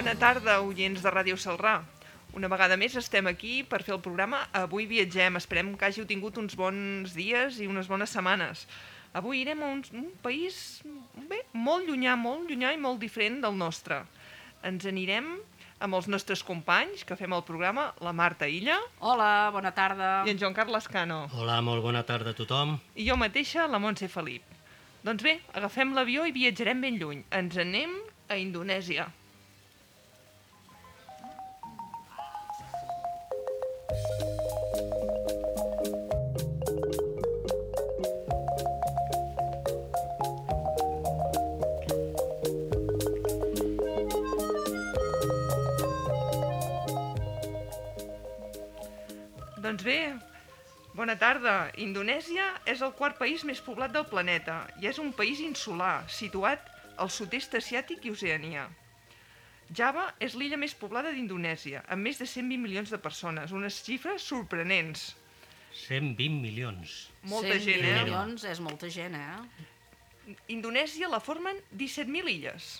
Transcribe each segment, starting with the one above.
Bona tarda, oients de Ràdio Salrà. Una vegada més estem aquí per fer el programa Avui viatgem. Esperem que hàgiu tingut uns bons dies i unes bones setmanes. Avui irem a un, un país bé, molt llunyà, molt llunyà i molt diferent del nostre. Ens anirem amb els nostres companys que fem el programa, la Marta Illa Hola, bona tarda. i en Joan Carles Cano. Hola, molt bona tarda a tothom. I jo mateixa, la Montse Felip. Doncs bé, agafem l'avió i viatjarem ben lluny. Ens anem a Indonèsia. Doncs bé, bona tarda. Indonèsia és el quart país més poblat del planeta i és un país insular, situat al sud-est asiàtic i Oceania. Java és l'illa més poblada d'Indonèsia, amb més de 120 milions de persones, unes xifres sorprenents. 120 milions. Molta 120 gent, eh? milions és molta gent, eh? Indonèsia la formen 17.000 illes,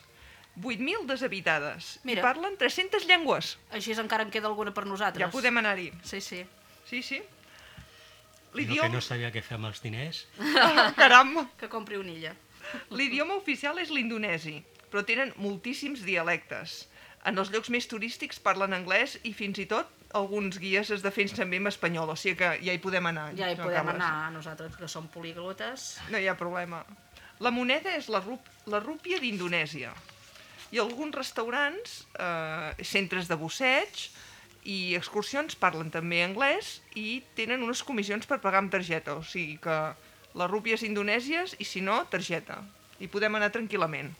8.000 deshabitades, Mira. i parlen 300 llengües. Així encara en queda alguna per nosaltres. Ja podem anar-hi. Sí, sí. Sí, sí. Jo que L'idioma... no sabia què fer amb els diners. Caram! Que compri una illa. L'idioma oficial és l'indonesi, però tenen moltíssims dialectes. En els llocs més turístics parlen anglès i fins i tot alguns guies es defensen també en espanyol, o sigui que ja hi podem anar. Ja hi podem Carles. anar, nosaltres que som poliglotes. No hi ha problema. La moneda és la, rup la rúpia d'Indonèsia. I alguns restaurants, eh, centres de busseig i excursions parlen també anglès i tenen unes comissions per pagar amb targeta, o sigui que les rúpies indonèsies i si no, targeta. I podem anar tranquil·lament.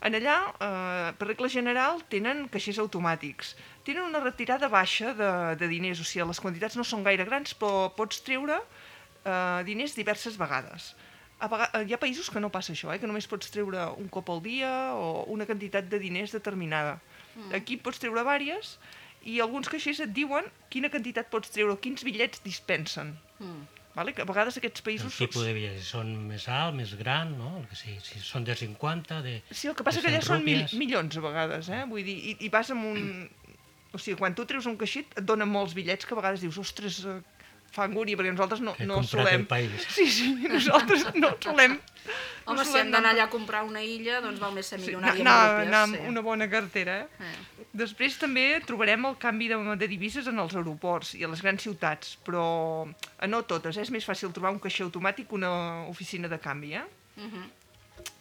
En allà, eh, per regla general, tenen caixers automàtics. Tenen una retirada baixa de, de diners, o sigui, les quantitats no són gaire grans, però pots treure eh, diners diverses vegades. A vega hi ha països que no passa això, eh? que només pots treure un cop al dia o una quantitat de diners determinada. Mm. Aquí pots treure vàries i alguns caixers et diuen quina quantitat pots treure, quins bitllets dispensen. Mm. Vale? Que a vegades aquests El països... tipus de bitllets són més alt, més gran, no? El que sí, si són de 50, de... Sí, el que passa que allà 100 són mil, milions a vegades, eh? Vull dir, i, i vas amb un... O sigui, quan tu treus un caixet et donen molts bitllets que a vegades dius, ostres, eh, fa angúnia, perquè nosaltres no, no solem... Sí, sí, nosaltres no solem... Home, no si solem hem d'anar anar- allà a comprar una illa, doncs val més ser Sí, milionari anar, amb anar rúpies. amb una bona cartera, eh? Eh. Després també trobarem el canvi de, de divises en els aeroports i a les grans ciutats, però a no totes. Eh? És més fàcil trobar un caixer automàtic que una oficina de canvi, eh? Mhm.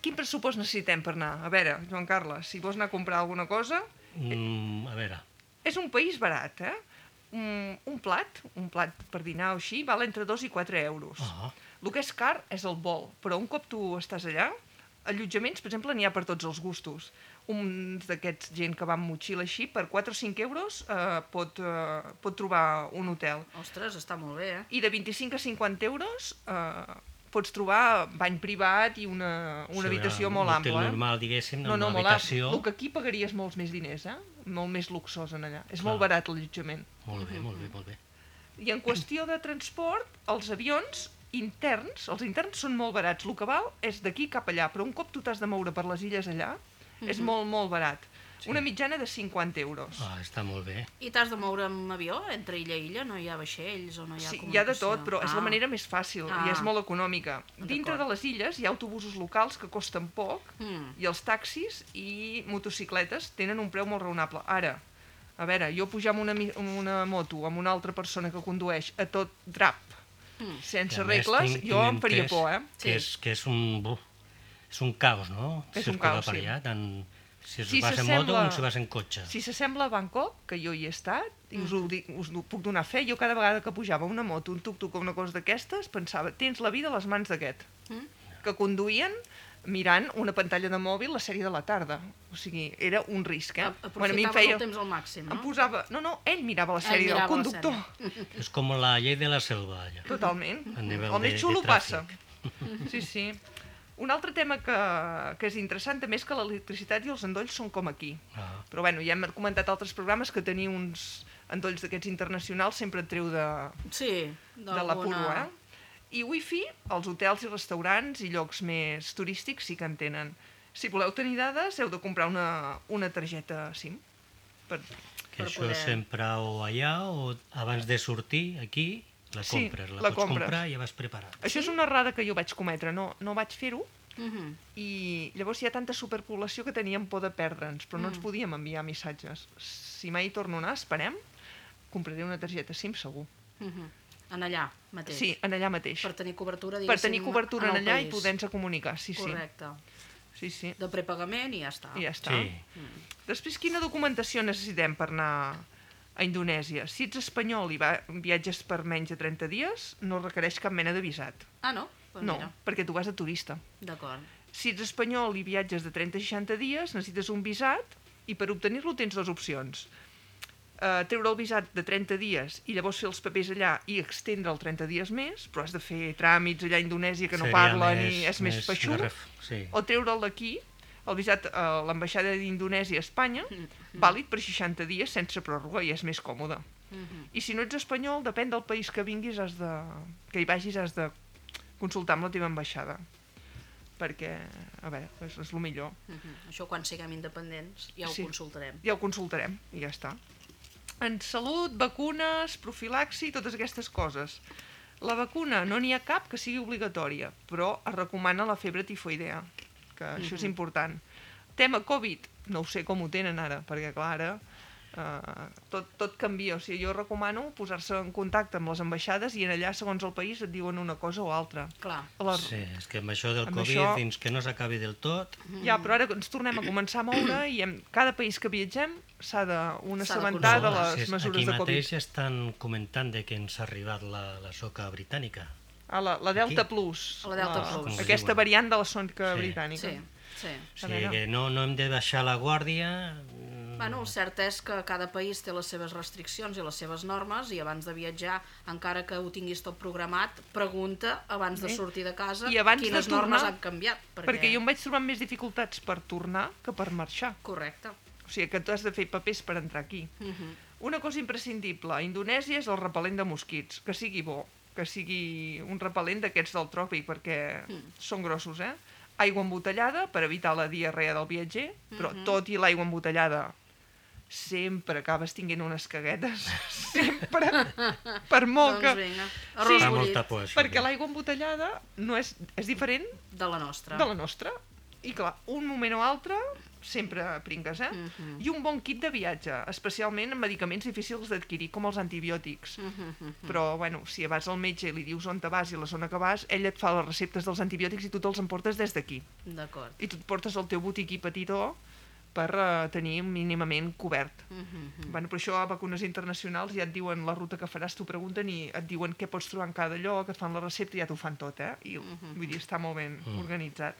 Quin pressupost necessitem per anar? A veure, Joan Carles, si vols anar a comprar alguna cosa, Mm, a veure, és un país barat, eh? Un, un plat, un plat per dinar o així, val entre 2 i 4 euros. ah, El que és car és el vol, però un cop tu estàs allà, allotjaments, per exemple, n'hi ha per tots els gustos. Un d'aquests gent que va amb motxilla així, per 4 o 5 euros eh, pot, eh, pot trobar un hotel. Ostres, està molt bé, eh? I de 25 a 50 euros eh, pots trobar bany privat i una, una sí, habitació un molt ampla. eh? normal, diguéssim, No, no, una habitació... El que aquí pagaries molts més diners, eh? Molt més luxós en allà. És Clar. molt barat l'allotjament. Molt bé, molt bé, molt bé. I en qüestió de transport, els avions interns, els interns són molt barats. El que val és d'aquí cap allà, però un cop tu t'has de moure per les illes allà, és molt, molt barat. Sí. Una mitjana de 50 euros. Ah, està molt bé. I t'has de moure amb avió entre illa i illa? No hi ha vaixells o no hi ha Sí, hi ha de tot, comunicació? però és la Ah. manera més fàcil i Ah. és molt econòmica. Dintre de les illes hi ha autobusos locals que costen poc Mm. i els taxis i motocicletes tenen un preu molt raonable. Ara, a veure, jo pujar amb una, amb una moto amb una altra persona que condueix a tot drap, Mm. sense I regles, tinc- jo tinc em faria por, eh? Sí. Que és, que és un... buf, és un caos, no? És un Circular caos, per sí. allà, tant si Si vas en moto com si vas en cotxe. Si s'assembla a Bangkok, que jo hi he estat, i us ho, dic, us ho puc donar fe, jo cada vegada que pujava una moto, un tuk-tuk o una cosa d'aquestes, pensava, tens la vida a les mans d'aquest. Mm. Que conduïen mirant una pantalla de mòbil la sèrie de la tarda. O sigui, era un risc, eh? A- Aprofitaves el temps al màxim, no? Em posava... No, no, ell mirava la sèrie del conductor. És com la llei de la selva, allà. Totalment. A nivell El més de xulo passa. Sí, sí. Un altre tema que, que és interessant també és que l'electricitat i els endolls són com aquí. Ah, Però bueno, ja hem comentat altres programes que tenir uns endolls d'aquests internacionals sempre et treu de, Sí, de l'apuro, eh? I wifi, els hotels i restaurants i llocs més turístics sí que en tenen. Si voleu tenir dades, heu de comprar una, una targeta SIM. Per... Que Per això poder- sempre o allà o abans de sortir aquí la Sí, compres, la, la pots compres. comprar i ja vas preparat. Això és una errada que jo vaig cometre, no, no vaig fer-ho, Mhm. i llavors hi ha tanta superpoblació que teníem por de perdre'ns, però no ens Mm. podíem enviar missatges. Si mai hi torno a anar, esperem, compraré una targeta SIM segur. Mhm. En allà mateix. Sí, en allà mateix. Per tenir cobertura, Per tenir cobertura en en allà i país. poder-nos comunicar, sí, sí. Correcte. Sí, sí. De prepagament i ja està. I ja està. Sí, Després, quina documentació necessitem per anar a Indonèsia? Si ets espanyol i va, viatges per menys de 30 dies, no requereix cap mena de visat. Ah, no? Pues No, mira. perquè tu vas de turista. D'acord. Si ets espanyol i viatges de 30 a 60 dies, necessites un visat i per obtenir-lo tens dues opcions. Uh, treure el visat de 30 dies i llavors fer els papers allà i extendre el 30 dies més, però has de fer tràmits allà a Indonèsia que no Seria parlen i és més, de feixuc, ref- Sí. o treure'l d'aquí, el visat a l'ambaixada d'Indonèsia a Espanya, vàlid per 60 dies sense pròrroga i és més còmode. Mhm. I si no ets espanyol, depèn del país que vinguis, has de, que hi vagis, has de consultar amb la teva ambaixada. Perquè, a veure, és, és el millor. Mhm. Això quan siguem independents ja ho Sí. consultarem. Ja ho consultarem i ja està. En salut, vacunes, profilaxi, totes aquestes coses. La vacuna no n'hi ha cap que sigui obligatòria, però es recomana la febre tifoidea, que això és important. Tema Covid, no ho sé com ho tenen ara, perquè clar, ara eh, tot, tot canvia. O sigui, jo recomano posar-se en contacte amb les ambaixades i en allà, segons el país, et diuen una cosa o altra. Clar. La... Sí, és que amb això del Amb Covid, això- fins que no s'acabi del tot, Ja, però ara ens tornem a començar a moure i en cada país que viatgem s'ha d'un assabentar de les és- mesures aquí de Covid. mateix estan comentant de que ens ha arribat la, la soca britànica. Ah, la, la Delta Aquí. Plus. La Delta la, Plus. Aquesta diuen. variant de la sonca Sí. britànica. Sí, sí. O sigui veure. que no, no hem de baixar la guàrdia. mm, Bueno, el cert és que cada país té les seves restriccions i les seves normes i abans de viatjar, encara que ho tinguis tot programat, pregunta abans de Eh? sortir de casa I abans de quines tornar, normes han canviat. Perquè... Perquè jo em vaig trobar més dificultats per tornar que per marxar. Correcte. O sigui que tu has de fer papers per entrar aquí. Mhm. Una cosa imprescindible a Indonèsia és el repel·lent de mosquits, que sigui bo, que sigui un repel·lent d'aquests del tròpic, perquè Mm. són grossos, eh? Aigua embotellada per evitar la diarrea del viatger, però Mhm. tot i l'aigua embotellada sempre acabes tinguent unes caguetes, sempre, per molt Doncs que... vinga, Sí. bullit molta por, això. Perquè l'aigua embotellada no és, és diferent de la nostra. de la nostra. I clar, un moment o altre sempre pringues, eh? Mhm. I un bon kit de viatge, especialment en medicaments difícils d'adquirir, com els antibiòtics. Mhm, mhm. Però, bueno, si vas al metge i li dius on te vas i la zona que vas, ell et fa les receptes dels antibiòtics i tu te'ls emportes des d'aquí. D'acord. I tu et portes el teu botiquí petitó per uh, tenir mínimament cobert. Mhm, mhm. Bueno, però això a vacunes internacionals ja et diuen la ruta que faràs, t'ho pregunten i et diuen què pots trobar en cada lloc, et fan la recepta i ja t'ho fan tot, eh? I Mhm. vull dir, està molt ben Mm. organitzat.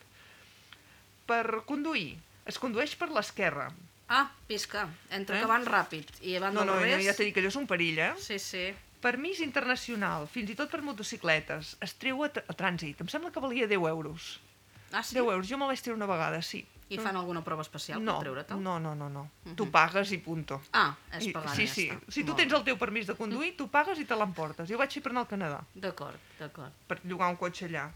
Per conduir, es condueix per l'esquerra. Ah, pisca, entre Eh? que van ràpid i van No, no, del no, ja t'he dit que allò és un perill, eh? Sí, sí. Permís internacional, fins i tot per motocicletes, es treu a, tr- a trànsit. Em sembla que valia 10 euros. Ah, sí? 10 euros, jo me'l vaig treure una vegada, sí. I fan alguna prova especial no, per treure-te'l? no, no, no, no. Mhm. Tu pagues i punto. Ah, és I- pagant, sí, ja sí. està. Si tu Molt tens el teu permís de conduir, tu pagues i te l'emportes. Jo vaig fer per anar al Canadà, D'acord, d'acord. per llogar un cotxe allà.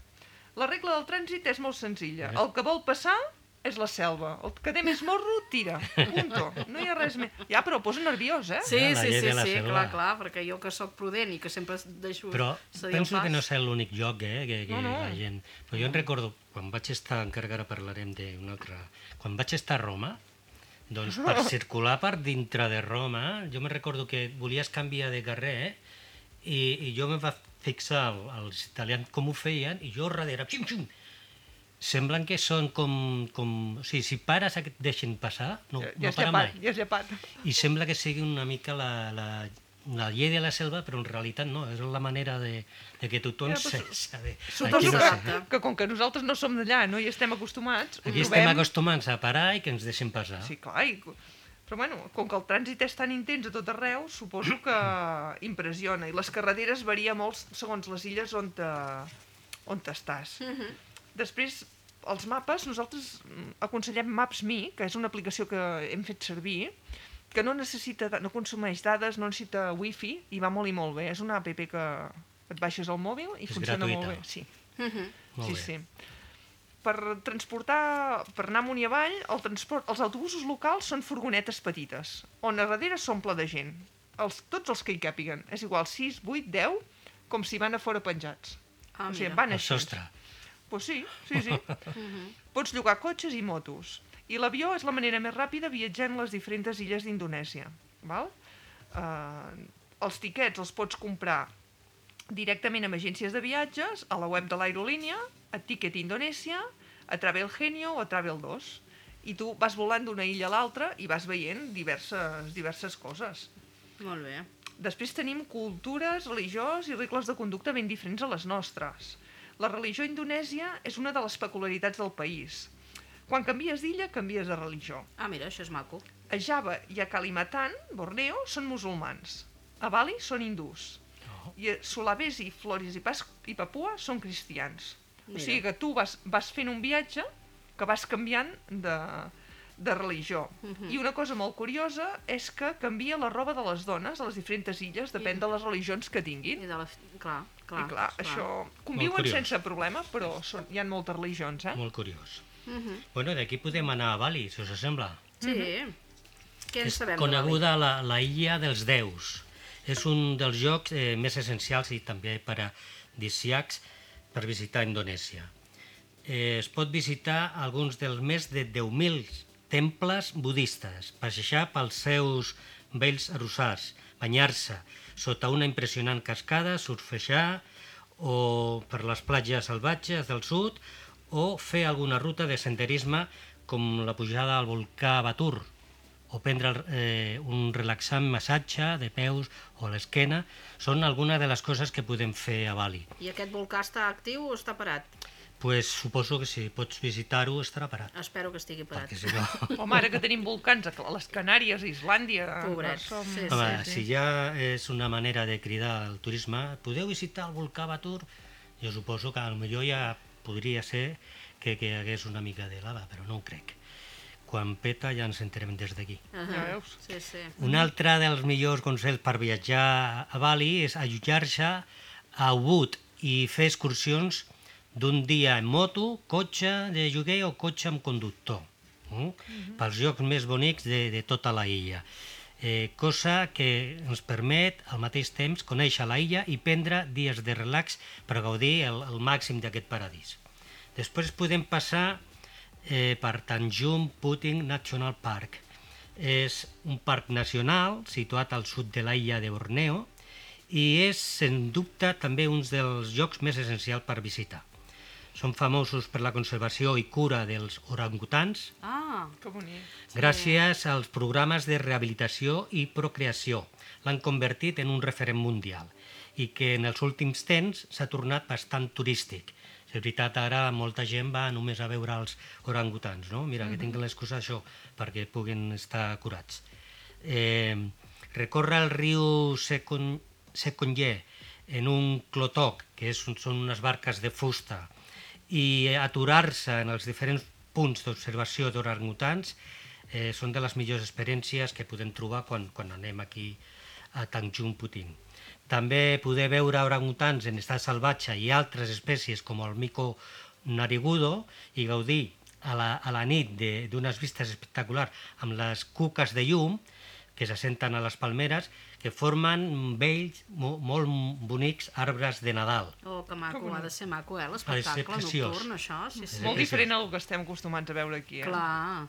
La regla del trànsit és molt senzilla. El que vol passar és la selva. El que té més morro, tira. Punto. No hi ha res més. Ja, però posa nerviós, eh? Sí, sí, sí, sí, clar, clar, perquè jo que sóc prudent i que sempre deixo Però penso que no és l'únic lloc eh, que, que No, no. la gent... Però jo en recordo, quan vaig estar, encara que ara parlarem d'un altre... Quan vaig estar a Roma, doncs per circular per dintre de Roma, jo me recordo que volies canviar de carrer eh, i, i jo me va fixar el- els italians com ho feien i jo darrere, xim, xim, semblen que són com, com... O sigui, si pares et deixen passar, no, ja, ja no para llepat, mai. ja has llepat. I sembla que sigui una mica la, la, la llei de la selva, però en realitat no, és la manera de, de que tothom Ja, però se, sabe. Suposo no que, sé. que com que nosaltres no som d'allà, no hi estem acostumats, Aquí estem trobem... acostumats a parar i que ens deixen passar. Sí, clar, i... però bueno, com que el trànsit és tan intens a tot arreu, suposo que impressiona. I les carreteres varia molt segons les illes on te, on t'estàs. Mhm. Després, els mapes, nosaltres mm, aconsellem Maps.me, que és una aplicació que hem fet servir, que no necessita, no consumeix dades, no necessita wifi, i va molt i molt bé. És una app que et baixes al mòbil i És funciona molt gratuïta. bé. Sí, Mhm. Molt sí, bé. sí. per transportar, per anar amunt i avall, el transport, els autobusos locals són furgonetes petites, on a darrere s'omple de gent. Els, tots els que hi càpiguen. És igual, 6, 8, 10, com si van a fora penjats. Ah, o sigui, mira. van El així. sostre. Pues sí, sí, sí. Pots llogar cotxes i motos. I l'avió és la manera més ràpida viatjar en les diferents illes d'Indonèsia. Val? Uh, els tiquets els pots comprar directament amb agències de viatges, a la web de l'aerolínia, a Ticket Indonèsia, a Travel Genio o a Travel 2. I tu vas volant d'una illa a l'altra i vas veient diverses, diverses coses. Molt bé. Després tenim cultures, religions i regles de conducta ben diferents a les nostres. La religió indonèsia és una de les peculiaritats del país. Quan canvies d'illa, canvies de religió. Ah, mira, això és maco. A Java i a Kalimantan, Borneo, són musulmans. A Bali són hindús. Oh. I a Sulawesi, Flores i, Pas i Papua són cristians. Mira. O sigui que tu vas, vas fent un viatge que vas canviant de, de religió. Mhm. I una cosa molt curiosa és que canvia la roba de les dones a les diferents illes, depèn de les religions que tinguin. I de la... Clar, clar. I clar, això... Conviuen sense problema, però són, hi ha moltes religions, eh? Molt curiós. Uh -huh. Bueno, d'aquí podem anar a Bali, si us sembla. Sí. Què en és sabem Bali? coneguda la, la illa dels déus. És un dels llocs eh, més essencials i també paradisíacs per visitar Indonèsia. Eh, es pot visitar alguns dels més de 10.000 temples budistes, passejar pels seus vells arrossars, banyar-se sota una impressionant cascada, surfejar o per les platges salvatges del sud o fer alguna ruta de senderisme com la pujada al volcà Batur o prendre eh, un relaxant massatge de peus o l'esquena són algunes de les coses que podem fer a Bali. I aquest volcà està actiu o està parat? Pues suposo que si pots visitar-ho estarà parat. Espero que estigui parat. Perquè si no... Home, ara que tenim volcans a les Canàries, a Islàndia... Pobrets, som... sí, Home, sí. si ja és una manera de cridar al turisme, podeu visitar el volcà Batur? Jo suposo que potser ja podria ser que, que hi hagués una mica de lava, però no ho crec. Quan peta ja ens enterem des d'aquí. Uh Ja veus? Sí, sí. Un altre dels millors consells per viatjar a Bali és allotjar-se a Ubud i fer excursions d'un dia en moto, cotxe de lloguer o cotxe amb conductor, mm? pels llocs més bonics de, de tota la illa. Eh, cosa que ens permet al mateix temps conèixer la illa i prendre dies de relax per gaudir el, el màxim d'aquest paradís. Després podem passar eh, per Tanjung Puting National Park. És un parc nacional situat al sud de l'illa de Borneo i és, sens dubte, també un dels llocs més essencials per visitar. Són famosos per la conservació i cura dels orangutans, Ah, Que bonic. gràcies als programes de rehabilitació i procreació. L'han convertit en un referent mundial i que en els últims temps s'ha tornat bastant turístic. És veritat, ara molta gent va només a veure els orangutans, no? Mira, que tinguin l'excusa d'això, perquè puguin estar curats. Eh, recorre el riu Secon, Seconyer en un clotoc, que és, són unes barques de fusta, i aturar-se en els diferents punts d'observació d'orangutans eh, són de les millors experiències que podem trobar quan, quan anem aquí a Tanjung Puting. També poder veure orangutans en estat salvatge i altres espècies com el mico narigudo i gaudir a la, a la nit d'unes vistes espectaculars amb les cuques de llum que s'assenten a les palmeres que formen vells, mo, molt bonics arbres de Nadal. oh, que maco, Que bonic. ha de ser maco, eh, l'espectacle nocturn, això, sí, sí. Molt diferent al que estem acostumats a veure aquí, eh? Clar.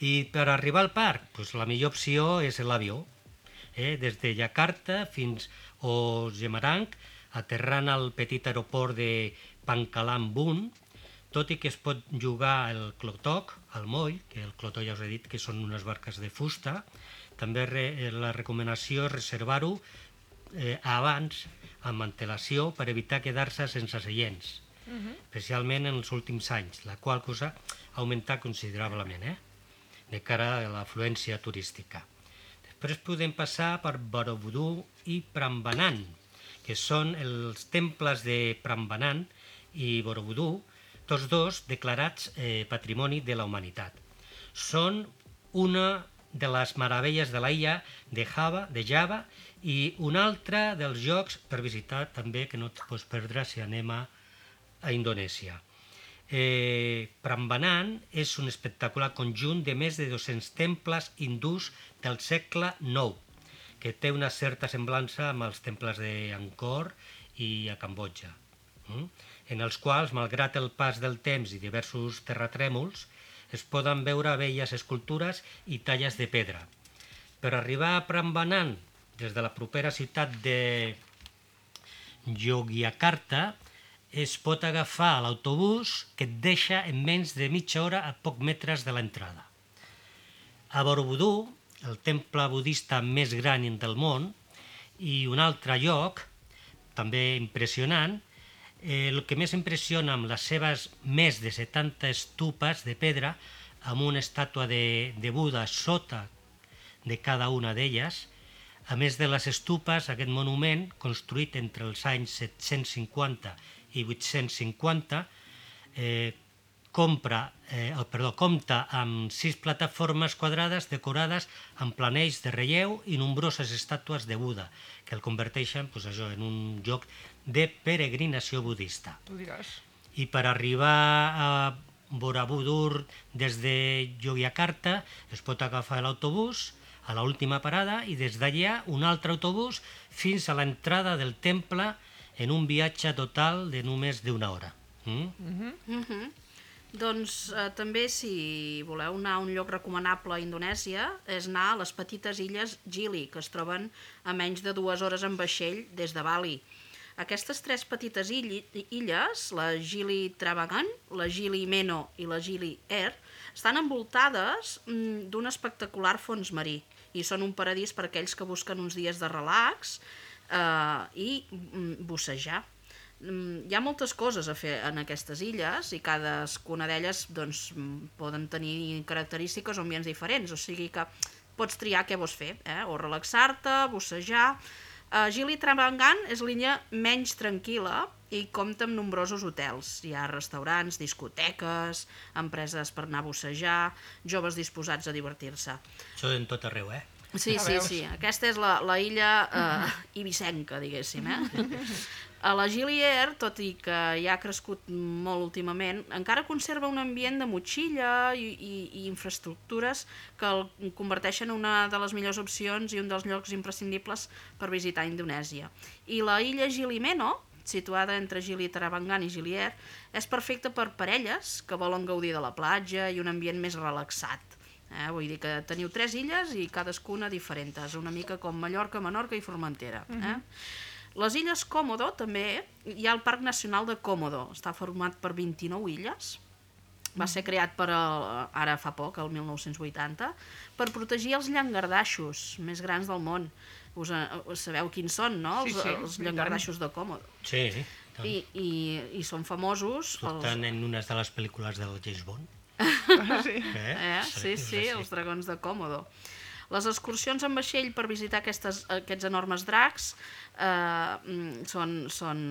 I per arribar al parc, doncs la millor opció és l'avió. Eh? Des de Jakarta fins a Gemarang, aterrant al petit aeroport de Pankalambun, tot i que es pot jugar el clotoc, el moll, que el clotoc ja us he dit que són unes barques de fusta, també re, eh, la recomanació és reservar-ho eh, abans, amb antelació, per evitar quedar-se sense seients, especialment en els últims anys, la qual cosa ha augmentat considerablement, eh? de cara a l'afluència turística. Després podem passar per Borobudur i Prambanan, que són els temples de Prambanan i Borobudur, tots dos declarats eh, Patrimoni de la Humanitat. Són una de les meravelles de l'illa de Java, de Java i un altre dels llocs per visitar també que no et pots perdre si anem a, a Indonèsia. Eh, Prambanan és un espectacular conjunt de més de 200 temples hindús del segle IX, que té una certa semblança amb els temples d'Angkor i a Cambodja, mm? en els quals, malgrat el pas del temps i diversos terratrèmols, es poden veure velles escultures i talles de pedra. Per arribar a Prambanan, des de la propera ciutat de Yogyakarta, es pot agafar l'autobús que et deixa en menys de mitja hora a poc metres de l'entrada. A Borobudur, el temple budista més gran del món, i un altre lloc, també impressionant, eh, el que més impressiona amb les seves més de 70 estupes de pedra, amb una estàtua de, de Buda sota de cada una d'elles, a més de les estupes, aquest monument, construït entre els anys 750 i 850, eh, compra, eh, el, perdó, compta amb sis plataformes quadrades decorades amb planells de relleu i nombroses estàtues de Buda, que el converteixen pues, això, en un lloc de peregrinació budista. Tu diràs. I per arribar a Borobudur des de Yogyakarta es pot agafar l'autobús a la última parada i des d'allà un altre autobús fins a l'entrada del temple en un viatge total de només d'una hora. Mm? Mm -hmm. Doncs eh, també si voleu anar a un lloc recomanable a Indonèsia és anar a les petites illes Gili, que es troben a menys de dues hores en vaixell des de Bali. Aquestes tres petites illes, la Gili Travangan, la Gili Meno i la Gili Air, estan envoltades mm, d'un espectacular fons marí i són un paradís per aquells que busquen uns dies de relax eh, i mm, bussejar. Mm, hi ha moltes coses a fer en aquestes illes i cadascuna d'elles doncs, poden tenir característiques o ambients diferents, o sigui que pots triar què vols fer, eh? o relaxar-te, bussejar... Uh, Gili Travangan és l'illa menys tranquil·la i compta amb nombrosos hotels. Hi ha restaurants, discoteques, empreses per anar a bussejar, joves disposats a divertir-se. Això en tot arreu, eh? Sí, sí, sí. Aquesta és la, la illa eh, ibicenca, diguéssim. Eh? A la Gilier, tot i que ja ha crescut molt últimament, encara conserva un ambient de motxilla i, i, i infraestructures que el converteixen en una de les millors opcions i un dels llocs imprescindibles per visitar Indonèsia. I la illa Gilimeno, situada entre Gili Travangan i Gilier, és perfecta per parelles que volen gaudir de la platja i un ambient més relaxat. Eh? Vull dir que teniu tres illes i cadascuna diferents, una mica com Mallorca, Menorca i Formentera. Eh? Uh -huh. Les illes Còmodo també, hi ha el Parc Nacional de Còmodo, està format per 29 illes, va ser creat per el, ara fa poc, el 1980, per protegir els llangardaixos més grans del món. Us, us sabeu quins són, no? Els, sí, sí, els llangardaixos de Còmodo. Sí, I, i, I són famosos... Surten els... en unes de les pel·lícules del James Bond. Ah, sí. Eh? eh? Sí, sí, els dragons de Còmodo. Les excursions en vaixell per visitar aquestes, aquests enormes dracs eh, mm, són, són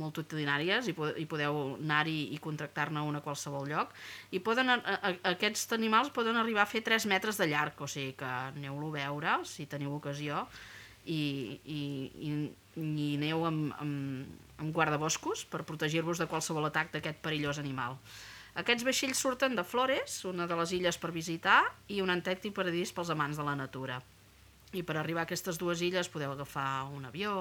multitudinàries i, i podeu anar-hi i contractar-ne una a qualsevol lloc i poden, a, a, aquests animals poden arribar a fer 3 metres de llarg o sigui que aneu-lo a veure si teniu ocasió i, i, i, i aneu amb, amb, amb guardaboscos per protegir-vos de qualsevol atac d'aquest perillós animal. Aquests vaixells surten de Flores, una de les illes per visitar, i un antèctic paradís pels amants de la natura. I per arribar a aquestes dues illes podeu agafar un avió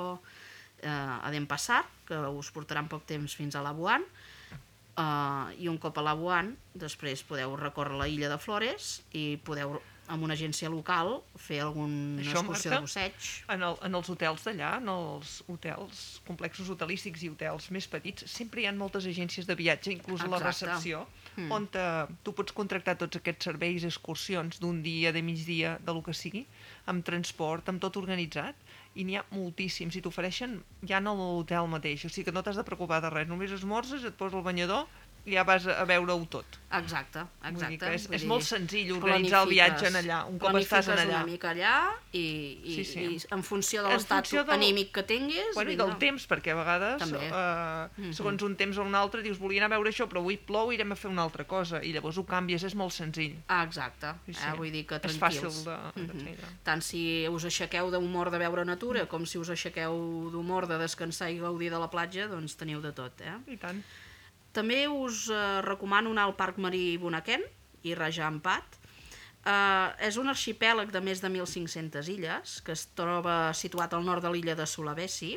eh, a Denpassar, que us portarà poc temps fins a Labuan, eh, i un cop a Labuan després podeu recórrer la illa de Flores i podeu amb una agència local fer alguna Això, excursió de busseig. En, el, en els hotels d'allà, en els hotels, complexos hotelístics i hotels més petits, sempre hi ha moltes agències de viatge, inclús Exacte. a la recepció, mm. on te, tu pots contractar tots aquests serveis, excursions d'un dia, de migdia, de lo que sigui, amb transport, amb tot organitzat, i n'hi ha moltíssims, i t'ofereixen ja en l'hotel mateix, o sigui que no t'has de preocupar de res, només esmorzes, et poses el banyador ja vas a veure-ho tot. Exacte, exacte. és, és molt senzill organitzar el viatge en allà, un cop estàs en allà. una mica allà i, i, sí, sí. i en funció de l'estat del... anímic que tinguis... Bueno, i del temps, perquè a vegades, També. uh, mm -hmm. segons un temps o un altre, dius, volia anar a veure això, però avui plou, irem a fer una altra cosa, i llavors ho canvies, és molt senzill. Ah, exacte, sí, sí. Eh, vull dir que tranquils. És fàcil de, de mm -hmm. Tant si us aixequeu d'humor de veure natura, com si us aixequeu d'humor de descansar i gaudir de la platja, doncs teniu de tot, eh? I tant. També us eh, recomano anar al Parc Marí Bonaquén i Raja Ampat. Eh, és un arxipèlag de més de 1.500 illes que es troba situat al nord de l'illa de Sulawesi.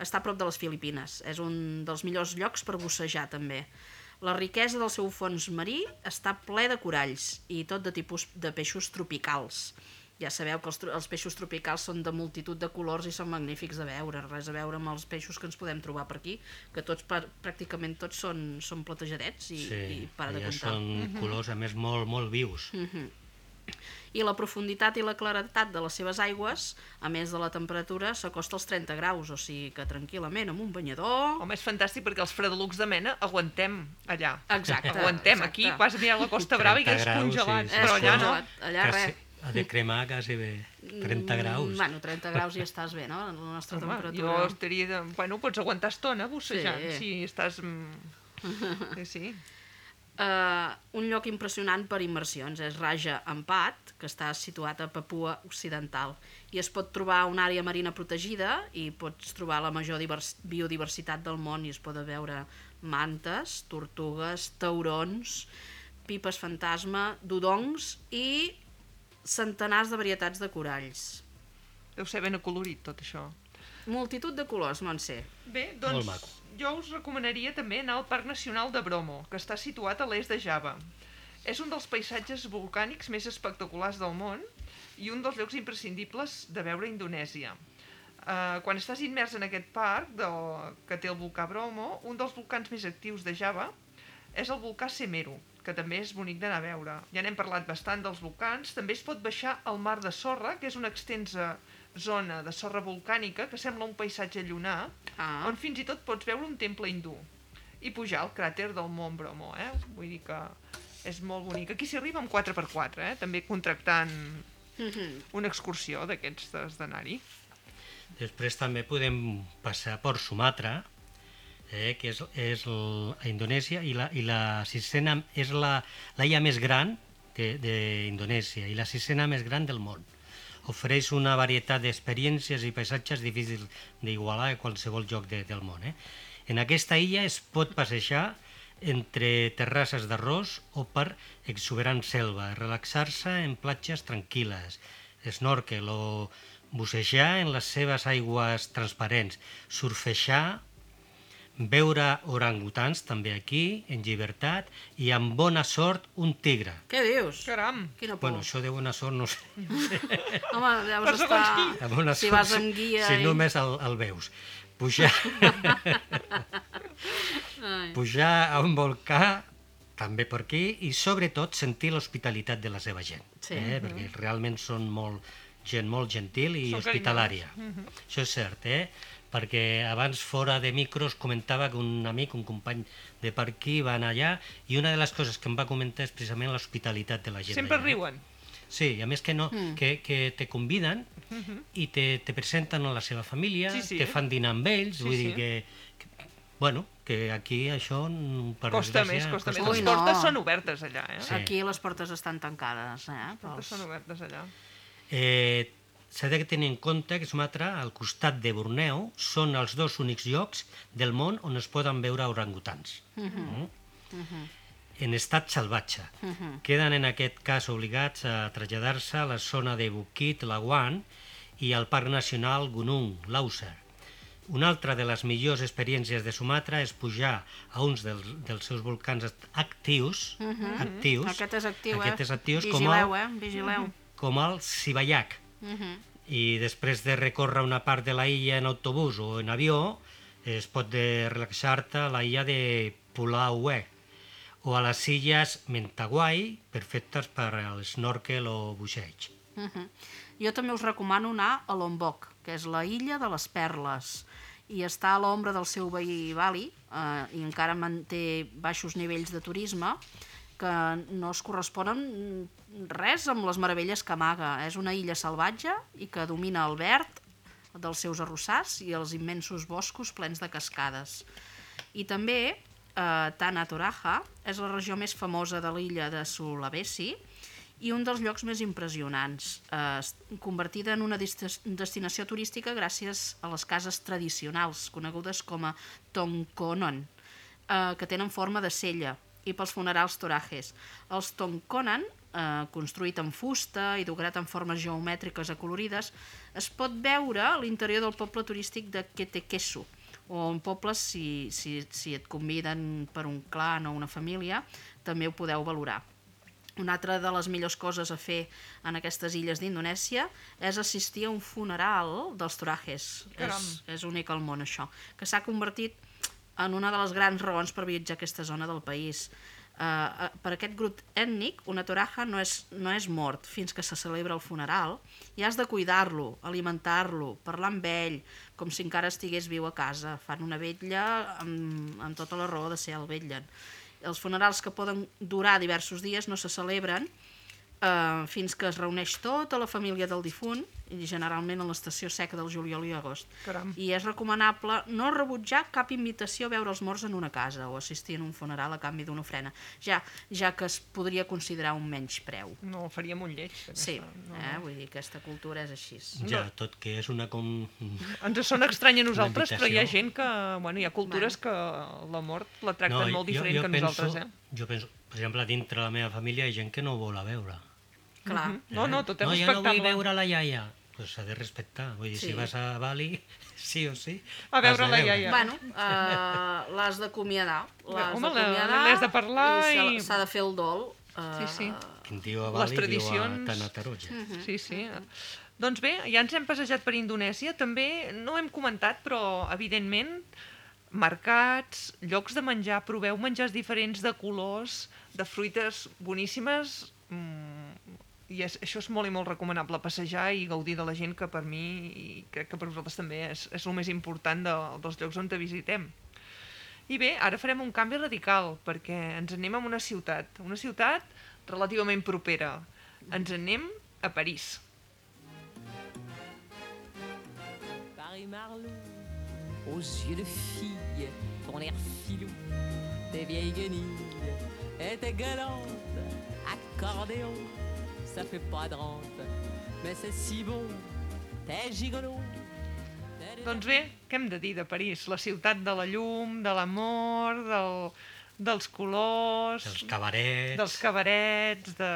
Està a prop de les Filipines. És un dels millors llocs per bussejar, també. La riquesa del seu fons marí està ple de coralls i tot de tipus de peixos tropicals. Ja sabeu que els, els peixos tropicals són de multitud de colors i són magnífics de veure, res a veure amb els peixos que ens podem trobar per aquí, que tots, pràcticament tots són, són platejadets i, i para de ja comptar. són colors, a més, molt, molt vius. I la profunditat i la claretat de les seves aigües, a més de la temperatura, s'acosta als 30 graus, o sigui que tranquil·lament amb un banyador... Home, és fantàstic perquè els fredelucs de mena aguantem allà. Exacte, Aguantem. exacte. Aquí vas a mirar la Costa Brava i 30 quedes graus, congelat. sí, sí. Però És allà no. Allà Quasi- res. Ha de cremar quasi bé 30 graus. Mm, Bueno, 30 graus i estàs bé, no? La nostra Home, temperatura. jo estaria... De... Bueno, pots aguantar estona bussejant, Sí. si estàs... mm, Sí, sí. Uh, un lloc impressionant per immersions és Raja Ampat, que està situat a Papua Occidental. I es pot trobar una àrea marina protegida i pots trobar la major divers biodiversitat del món i es poden veure mantes, tortugues, taurons, pipes fantasma, dudongs i centenars de varietats de coralls. Deu ser ben acolorit tot això. Multitud de colors, Montse. Bé, doncs jo us recomanaria també anar al Parc Nacional de Bromo, que està situat a l'est de Java. És un dels paisatges volcànics més espectaculars del món i un dels llocs imprescindibles de veure a Indonèsia. Uh, quan estàs immers en aquest parc del, que té el volcà Bromo, un dels volcans més actius de Java és el volcà Semeru, que també és bonic d'anar a veure. Ja n'hem parlat bastant dels volcans. També es pot baixar al mar de sorra, que és una extensa zona de sorra volcànica que sembla un paisatge llunar, Ah. on fins i tot pots veure un temple hindú i pujar al cràter del Mont Bromo, eh? Vull dir que és molt bonic. Aquí s'hi arriba amb 4x4, eh? També contractant Mhm. una excursió d'aquestes d'anar-hi. Després també podem passar per Sumatra, eh, que és, és a Indonèsia, i la, i la sisena és la, la més gran d'Indonèsia i la sisena més gran del món. Ofereix una varietat d'experiències i paisatges difícils d'igualar a qualsevol lloc de, del món. Eh? En aquesta illa es pot passejar entre terrasses d'arròs o per exuberant selva, relaxar-se en platges tranquil·les, snorkel o bussejar en les seves aigües transparents, surfejar, veure orangutans també aquí, en llibertat, i amb bona sort un tigre. Què dius? Caram! Quina por. Bueno, això de bona sort no sé. Home, deus Per segons estar... qui. Bona Si sort, vas amb guia Si i- només el, el veus. Pujar, Ai. pujar a un volcà també per aquí i sobretot sentir l'hospitalitat de la seva gent, Sí. eh? perquè realment són molt, gent molt gentil i Són hospitalària. Això és cert, eh? Perquè abans fora de micros comentava que un amic, un company de per aquí va anar allà i una de les coses que em va comentar és precisament l'hospitalitat de la gent. Sempre eh? riuen. Sí, i a més que no, Mm. que, que te conviden i te, te presenten a la seva família, Sí, sí. te fan dinar amb ells, Sí, vull sí. dir que, que, bueno, que aquí això mm, per Costa més, costa més. Ui, Les no. portes són obertes allà, eh? Sí. Aquí les portes estan tancades, eh? Les portes Pels... són obertes allà. Eh, S'ha de tenir en compte que Sumatra, al costat de Borneo, són els dos únics llocs del món on es poden veure orangutans. Mm? En estat salvatge. Queden en aquest cas obligats a traslladar-se a la zona de Bukit Lawan i al Parc Nacional Gunung Lauser. Una altra de les millors experiències de Sumatra és pujar a uns dels, dels seus volcans actius, actius, Aquest és actiu, aquest eh? és actius com Vigileu, el, eh? Vigileu. com el Mhm. I després de recórrer una part de la illa en autobús o en avió, es pot de relaxar-te a la illa de Pulaué o a les illes Mentawai, perfectes per al snorkel o busseig. Mhm. Jo també us recomano anar a Lombok, que és la illa de les perles, i està a l'ombra del seu veí Bali, eh, i encara manté baixos nivells de turisme, que no es corresponen res amb les meravelles que amaga. És una illa salvatge i que domina el verd dels seus arrossars i els immensos boscos plens de cascades. I també eh, Tana Toraja és la regió més famosa de l'illa de Sulawesi i un dels llocs més impressionants, eh, convertida en una destinació turística gràcies a les cases tradicionals, conegudes com a Tongkonon. eh, que tenen forma de cella i pels funerals torajes. Els tonkonan, eh, construït en fusta i decorat en formes geomètriques acolorides, es pot veure a l'interior del poble turístic de Ketekesu, o en pobles, si, si, si et conviden per un clan o una família, també ho podeu valorar. Una altra de les millors coses a fer en aquestes illes d'Indonèsia és assistir a un funeral dels torajes. Caram. És, és únic al món, això. Que s'ha convertit en una de les grans raons per viatjar a aquesta zona del país. Uh, per aquest grup ètnic, una toraja no és, no és mort fins que se celebra el funeral i has de cuidar-lo, alimentar-lo, parlar amb ell, com si encara estigués viu a casa. Fan una vetlla amb, amb tota la raó de ser el vetllen. Els funerals que poden durar diversos dies no se celebren eh, fins que es reuneix tota la família del difunt, i generalment a l'estació seca del juliol i agost. Caram. I és recomanable no rebutjar cap invitació a veure els morts en una casa o assistir en un funeral a canvi d'una ofrena, ja, ja que es podria considerar un menys preu. No, faríem un lleig. aquesta, Sí, no. eh? vull dir, aquesta cultura és així. Ja, tot que és una com... Ens sona estrany a nosaltres, però hi ha gent que... Bueno, hi ha cultures que la mort la tracten molt diferent que penso, nosaltres, eh? Jo penso, per exemple, dintre la meva família hi ha gent que no vol a veure. Clar. Mhm. No, no, tot és no, jo no vull veure la iaia. Pues s'ha de respectar. Vull dir, Sí. si vas a Bali, sí o sí. A veure la iaia. Bueno, uh, l'has d'acomiadar. L'has d'acomiadar l'has de parlar s'ha- i- S'ha de fer el dol. Uh, Sí, sí. Quin diu a Les Bali tradicions- diu a Tanataroja. Mhm. Sí, sí. Doncs bé, ja ens hem passejat per Indonèsia. També no hem comentat, però evidentment mercats, llocs de menjar, proveu menjars diferents de colors, de fruites boníssimes, mm, i és, això és molt i molt recomanable, passejar i gaudir de la gent que per mi, i crec que per vosaltres també, és, és el més important de, dels llocs on te visitem. I bé, ara farem un canvi radical, perquè ens anem a una ciutat, una ciutat relativament propera. Ens anem a París. Paris Marlot, aux yeux de fille, ton air filou, tes vieilles guenilles et tes galantes, accordéon, ça fait pas de rente, mais c'est si bon, t'es gigolo. Doncs bé, què hem de dir de París? La ciutat de la llum, de l'amor, del, dels colors, Els cabarets. dels cabarets, de,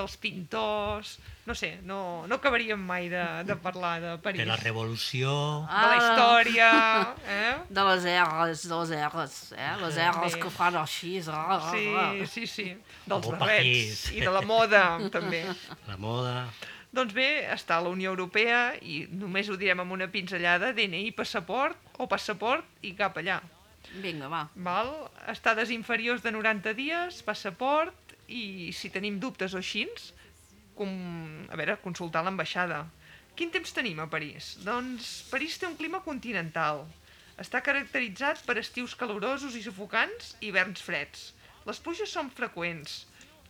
dels pintors... No sé, no, no acabaríem mai de, de parlar de París. de la revolució. de la història, eh? De les R's, de les R's, eh? Les R's Bé. que fan així. ra, ra, Sí, sí, sí. Dels Oh, barrets i de la moda, també. La moda. Doncs bé, està a la Unió Europea i només ho direm amb una pinzellada, DNI, passaport o passaport i cap allà. Vinga, va. Val? Estades inferiors de 90 dies, passaport i si tenim dubtes o així, com, a veure, consultar l'ambaixada. Quin temps tenim a París? Doncs París té un clima continental. Està caracteritzat per estius calorosos i sufocants i hiverns freds. Les pluges són freqüents,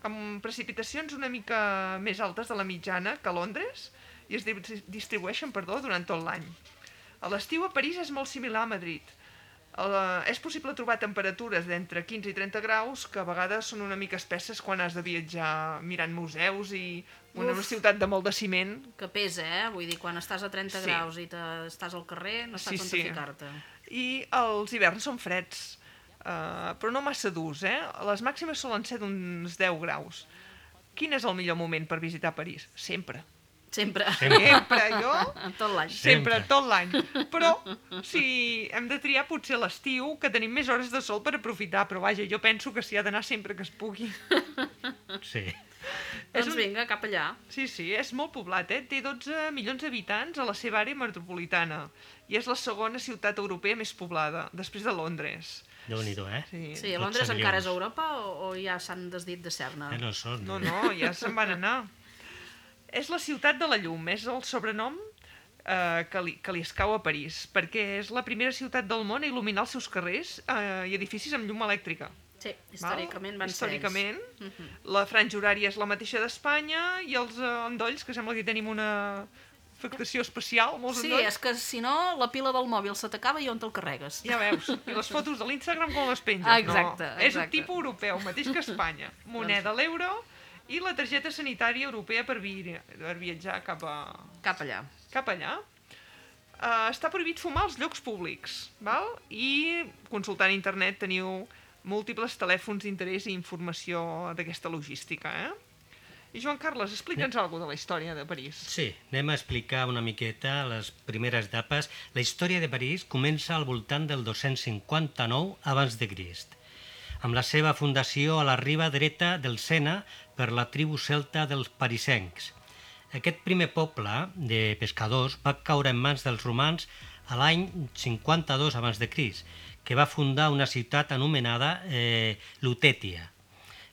amb precipitacions una mica més altes de la mitjana que a Londres i es di- distribueixen perdó, durant tot l'any. A l'estiu a París és molt similar a Madrid. Uh, és possible trobar temperatures d'entre 15 i 30 graus que a vegades són una mica espesses quan has de viatjar mirant museus i una, Uf. ciutat de molt de ciment. Que pesa, eh? Vull dir, quan estàs a 30 Sí. graus i te, estàs al carrer, no Sí, saps on sí. ficar-te. I els hiverns són freds, uh, però no massa durs, eh? Les màximes solen ser d'uns 10 graus. Quin és el millor moment per visitar París? Sempre. Sempre. Sempre, jo Tot l'any. Sempre, Sempre. tot l'any. Però, si hem de triar, potser l'estiu, que tenim més hores de sol per aprofitar, però vaja, jo penso que s'hi ha d'anar sempre que es pugui. Sí. És Doncs un- vinga, cap allà. Sí, sí, és molt poblat, eh? Té 12 milions d'habitants a la seva àrea metropolitana i és la segona ciutat europea més poblada, després de Londres. déu nhi eh? Sí. Sí, a 12 Londres encara és. Europa o, o ja s'han desdit de ser-ne? Eh, no són. No, no, ja se'n van anar. És la ciutat de la llum, és el sobrenom eh, que, li, que li escau a París, perquè és la primera ciutat del món a il·luminar els seus carrers eh, i edificis amb llum elèctrica. Sí, històricament van Històricament, ser ells. Mhm. la franja horària és la mateixa d'Espanya i els eh, endolls, que sembla que tenim una afectació especial, molts Sí, endolls. és que si no, la pila del mòbil se t'acaba i on te'l carregues? Ja veus, i les fotos de l'Instagram com les penges, Ah, exacte, no. És un exacte. tipus europeu, mateix que Espanya. Moneda l'euro i la targeta sanitària europea per, vi per viatjar cap, a, Cap allà. cap allà. eh, està prohibit fumar als llocs públics, val? i consultant internet teniu múltiples telèfons d'interès i informació d'aquesta logística. Eh? I Joan Carles, explica'ns alguna de la història de París. Sí, anem a explicar una miqueta les primeres etapes. La història de París comença al voltant del 259 abans de Crist, amb la seva fundació a la riba dreta del Sena per la tribu celta dels parisencs. Aquest primer poble de pescadors va caure en mans dels romans a l'any 52 abans de Crist, que va fundar una ciutat anomenada eh, Lutetia.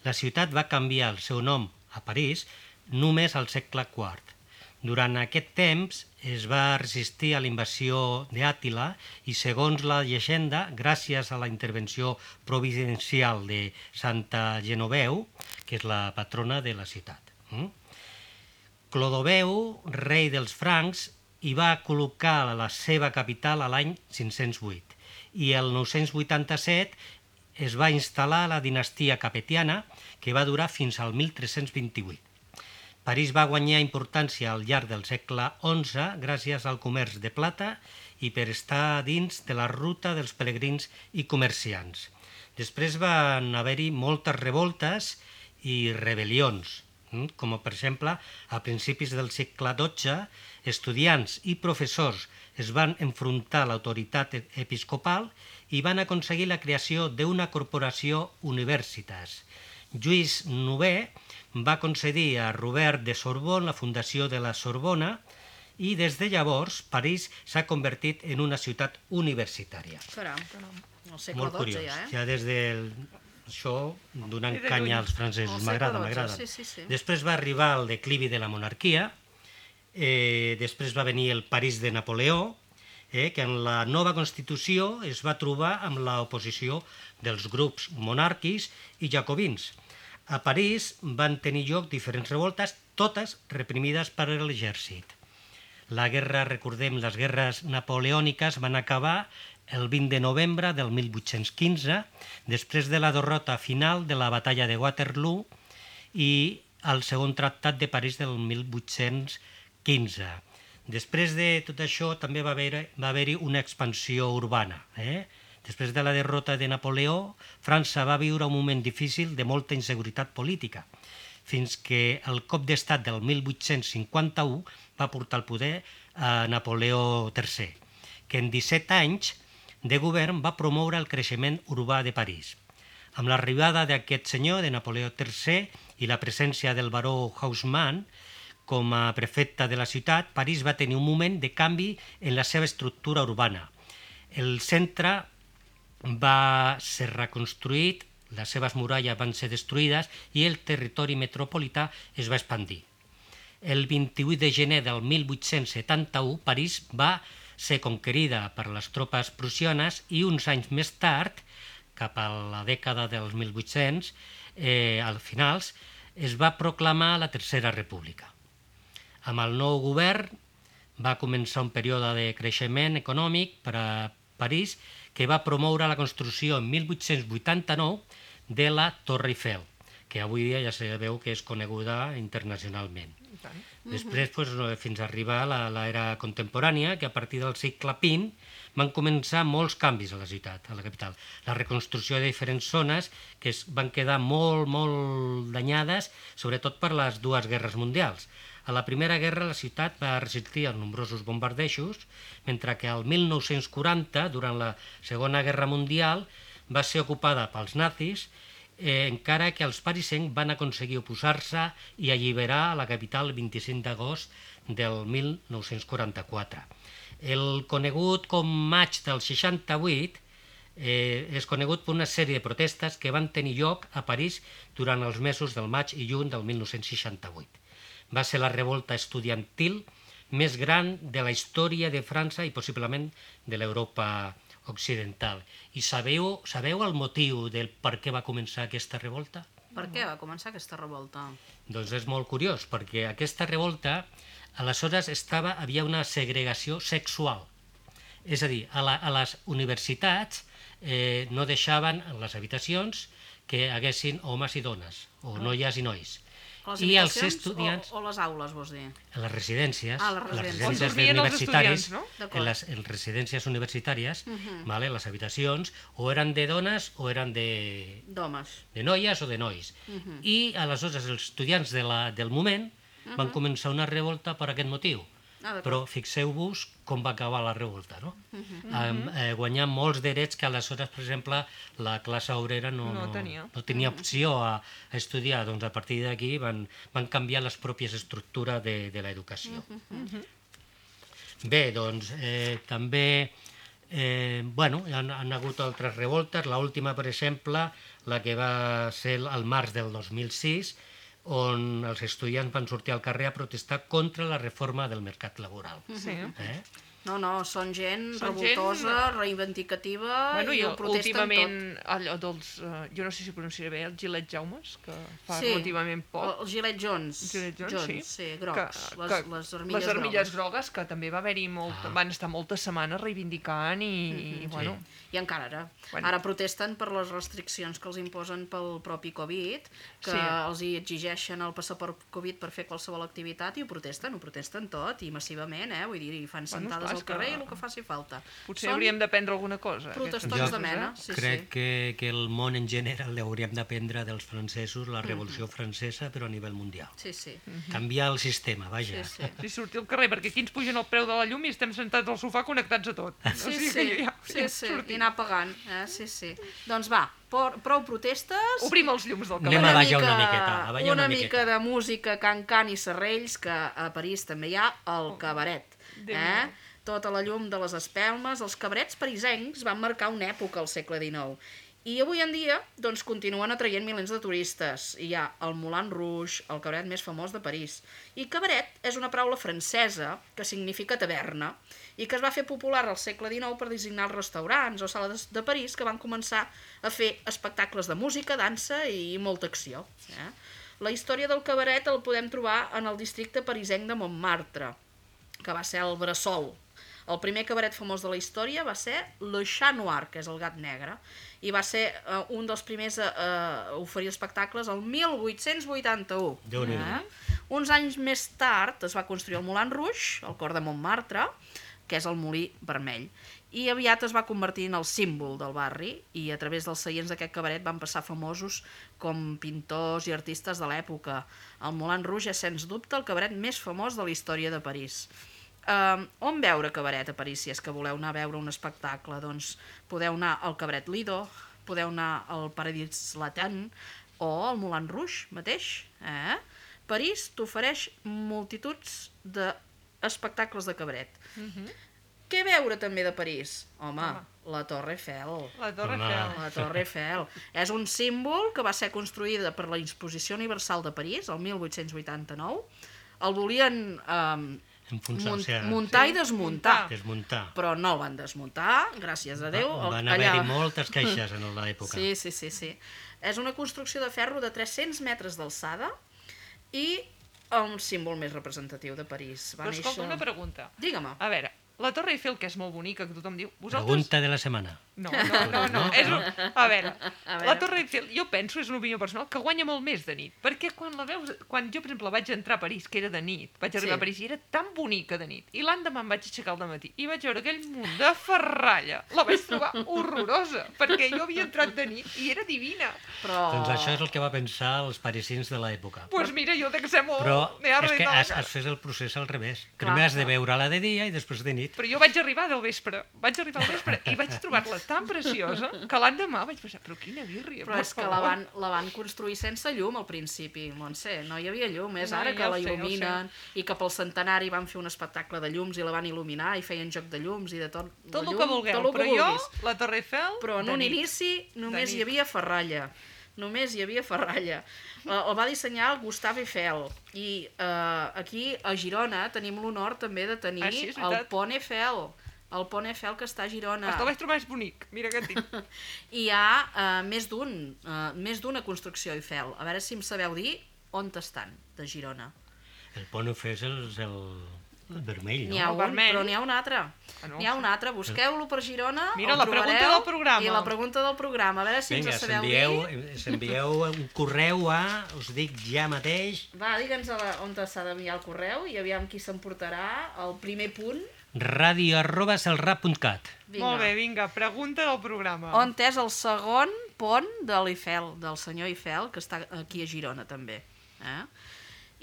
La ciutat va canviar el seu nom a París només al segle IV. Durant aquest temps es va resistir a la invasió d'Àtila i, segons la llegenda, gràcies a la intervenció providencial de Santa Genoveu, que és la patrona de la ciutat. Mm? Clodoveu, rei dels francs, hi va col·locar la seva capital a l'any 508 i el 987 es va instal·lar la dinastia capetiana, que va durar fins al 1328. París va guanyar importància al llarg del segle XI gràcies al comerç de plata i per estar dins de la ruta dels pelegrins i comerciants. Després van haver-hi moltes revoltes i rebel·lions, hm? com per exemple a principis del segle XII, estudiants i professors es van enfrontar a l'autoritat episcopal i van aconseguir la creació d'una corporació universitas. Lluís IX va concedir a Robert de Sorbonne la fundació de la Sorbona i des de llavors París s'ha convertit en una ciutat universitària. Caram, al segle Molt curiós. ja, eh? Ja des del això donant de canya als francesos. M'agrada, m'agrada. sí, sí, sí. Després va arribar el declivi de la monarquia, eh, després va venir el París de Napoleó, eh, que en la nova Constitució es va trobar amb l'oposició dels grups monàrquics i jacobins. A París van tenir lloc diferents revoltes, totes reprimides per l'exèrcit. La guerra, recordem, les guerres napoleòniques van acabar el 20 de novembre del 1815, després de la derrota final de la batalla de Waterloo i el segon tractat de París del 1815. Després de tot això també va haver- haver-hi una expansió urbana. Eh? Després de la derrota de Napoleó, França va viure un moment difícil de molta inseguretat política, fins que el cop d'estat del 1851 va portar al poder a Napoleó III, que en 17 anys de govern va promoure el creixement urbà de París. Amb l'arribada d'aquest senyor, de Napoleó III, i la presència del baró Haussmann com a prefecte de la ciutat, París va tenir un moment de canvi en la seva estructura urbana. El centre va ser reconstruït, les seves muralles van ser destruïdes i el territori metropolità es va expandir. El 28 de gener del 1871, París va ser conquerida per les tropes prussianes i uns anys més tard, cap a la dècada dels 1800, eh, al finals, es va proclamar la Tercera República. Amb el nou govern va començar un període de creixement econòmic per a París que va promoure la construcció en 1889 de la Torre Eiffel, que avui dia ja sabeu que és coneguda internacionalment. Després, pues, no, fins a arribar a la- l'era contemporània, que a partir del segle XX van començar molts canvis a la ciutat, a la capital. La reconstrucció de diferents zones que es van quedar molt, molt danyades, sobretot per les dues guerres mundials. A la Primera Guerra la ciutat va resistir a nombrosos bombardejos, mentre que al 1940, durant la Segona Guerra Mundial, va ser ocupada pels nazis eh, encara que els parisencs van aconseguir oposar-se i alliberar la capital el 25 d'agost del 1944. El conegut com maig del 68 eh, és conegut per una sèrie de protestes que van tenir lloc a París durant els mesos del maig i juny del 1968. Va ser la revolta estudiantil més gran de la història de França i possiblement de l'Europa occidental. I sabeu, sabeu el motiu del per què va començar aquesta revolta? Per què va començar aquesta revolta? Doncs és molt curiós, perquè aquesta revolta, aleshores estava, havia una segregació sexual. És a dir, a, la, a les universitats eh, no deixaven en les habitacions que haguessin homes i dones, o noies i nois. Les I els estudiants... o, o les aules, vols dir? A les residències, Ah, les les residències. On residències estudiants, no? En les en residències universitàries, vale, les habitacions, o eren de dones o eren de, D'homes. de noies o de nois. I aleshores els estudiants de la, del moment van començar una revolta per aquest motiu. Ah. Però fixeu-vos com va acabar la revolta, no? Amb, eh, guanyant molts drets que aleshores, per exemple, la classe obrera no, No tenia. no tenia opció a, a estudiar. Doncs a partir d'aquí van, van canviar les pròpies estructures de, de l'educació. Bé, doncs eh, també eh, bueno, han, han hagut altres revoltes. L última, per exemple, la que va ser al març del 2006, on els estudiants van sortir al carrer a protestar contra la reforma del mercat laboral. Sí. Eh? No, no, són gent Són revoltosa, gent- reivindicativa Bueno, i ho protesten últimament, tot. allò dels, uh, jo no sé si pronunciaré bé, els Gilet Jaumes, que fa Sí, relativament poc. El, el Gilet Jones. Gilet Jones, sí. sí, grocs. Que, les, que, les armilles, les armilles grogues. grogues, que també va haver-hi molt, Ah. van estar moltes setmanes reivindicant i, i bueno, I encara ara. Bueno. Ara protesten per les restriccions que els imposen pel propi Covid, que Sí. els hi exigeixen el passaport Covid per fer qualsevol activitat i ho protesten, ho protesten tot, i massivament, eh? Vull dir, i fan Bueno, sentades al carrer i el que faci falta. potser Són hauríem d'aprendre alguna cosa. protestons de mena. Sí, Crec sí. Que, que el món en general hauríem d'aprendre dels francesos la Revolució Francesa, però a nivell mundial. Sí, sí. Canviar el sistema, sí, vaja. sí. Si sortir al carrer, perquè aquí ens pugen el preu de la llum i estem sentats al sofà connectats a tot. Sí, o sigui sí, que ja, sí, ja sí, i anar pagant, eh? sí, sí. Doncs va, por, prou protestes, Obrim els llums del Anem carrer. a ballar una miqueta, a ballar una, una mica miqueta. de música, can-can i serrells, que a París també hi ha el cabaret. déu Eh? meu. Tota la llum de les espelmes, els cabarets parisencs van marcar una època al segle XIX. I avui en dia doncs, continuen atraient milers de turistes. Hi ha el Moulin Rouge, el cabaret més famós de París. I cabaret és una paraula francesa que significa taverna i que es va fer popular al segle XIX per designar els restaurants o sales de París que van començar a fer espectacles de música, dansa i molta acció. Eh? La història del cabaret el podem trobar en el districte parisenc de Montmartre, que va ser el Bressol. El primer cabaret famós de la història va ser Le Chat Noir, que és el gat negre, i va ser uh, un dels primers a, a oferir espectacles el 1881. Déu-n'hi-do. Uns anys més tard es va construir el Moulin Rouge, al cor de Montmartre, que és el molí vermell, i aviat es va convertir en el símbol del barri i a través dels seients d'aquest cabaret van passar famosos com pintors i artistes de l'època. El Moulin Rouge és, sens dubte, el cabaret més famós de la història de París. Uh, on veure cabaret a París, si és que voleu anar a veure un espectacle? Doncs podeu anar al cabaret Lido, podeu anar al Paradis Latin o al Moulin Rouge mateix. Eh? París t'ofereix multituds d'espectacles de cabaret. Què veure també de París? Home, la Torre Eiffel. La Torre Home. Eiffel. La Torre Eiffel. És un símbol que va ser construïda per la Exposició Universal de París, el 1889. El volien eh, Enfonsar, mun o sigui, muntar i desmuntar, desmuntar. però no el van desmuntar, gràcies a Déu. Va- Van El- allà- haver-hi moltes queixes en l'època. Sí, sí, sí, sí. És una construcció de ferro de 300 metres d'alçada i un símbol més representatiu de París. Va Però escolta, néixer... una pregunta. Digue-me. A veure, la Torre Eiffel, que és molt bonica, que tothom diu... Vosaltres... Pregunta de la setmana. No, no, no, no. És un... A veure, A veure. la Torre Eiffel, jo penso, és una opinió personal, que guanya molt més de nit. Perquè quan la veus... Quan jo, per exemple, vaig entrar a París, que era de nit, vaig arribar Sí. a París i era tan bonica de nit, i l'endemà em vaig aixecar al matí i vaig veure aquell munt de ferralla. La vaig trobar horrorosa, perquè jo havia entrat de nit i era divina. Però... Doncs això és el que va pensar els parisins de l'època. Doncs pues mira, jo de que sé molt... Però és que has, has fet el procés al revés. Clar, Primer has de veure-la de dia i després de nit. Però jo vaig arribar del vespre, vaig arribar al vespre i vaig trobar-la tan preciosa que l'endemà vaig pensar, però quina birria, Però per és que la van, la van construir sense llum al principi, Montse. No hi havia llum, és No, ara ja que la sé, il·luminen i que pel centenari van fer un espectacle de llums i la van il·luminar i feien joc de llums i de tot. Tot el llum, que vulgueu, tot el que però jo, vulguis. la Torre Eiffel... Però en un nit. inici només hi havia ferralla. Només hi havia ferralla. Eh, El va dissenyar el Gustave Eiffel. I eh, aquí, a Girona, tenim l'honor també de tenir Ah, sí, el. Pont Eiffel. El Pont Eiffel que està a Girona. Hasta vaig trobar més bonic, mira què et dic. I hi ha eh, més d'un, eh, més d'una construcció Eiffel. A veure si em sabeu dir on estan, de Girona. El Pont Eiffel és el, El vermell, N'hi no? ha El un, vermell. però n'hi ha un altre. Ah, no? N'hi ha un altre, busqueu-lo per Girona, Mira, la pregunta del programa. I la pregunta del programa, a veure si Vinga, ens sabeu dir. s'envieu un correu a, us dic ja mateix, Va, digue'ns on s'ha d'enviar el correu i aviam qui s'emportarà el primer punt. Radio arroba celrap.cat. Molt bé, vinga, pregunta del programa. On és el segon pont de l'Eiffel, del senyor Eiffel, que està aquí a Girona també. Eh?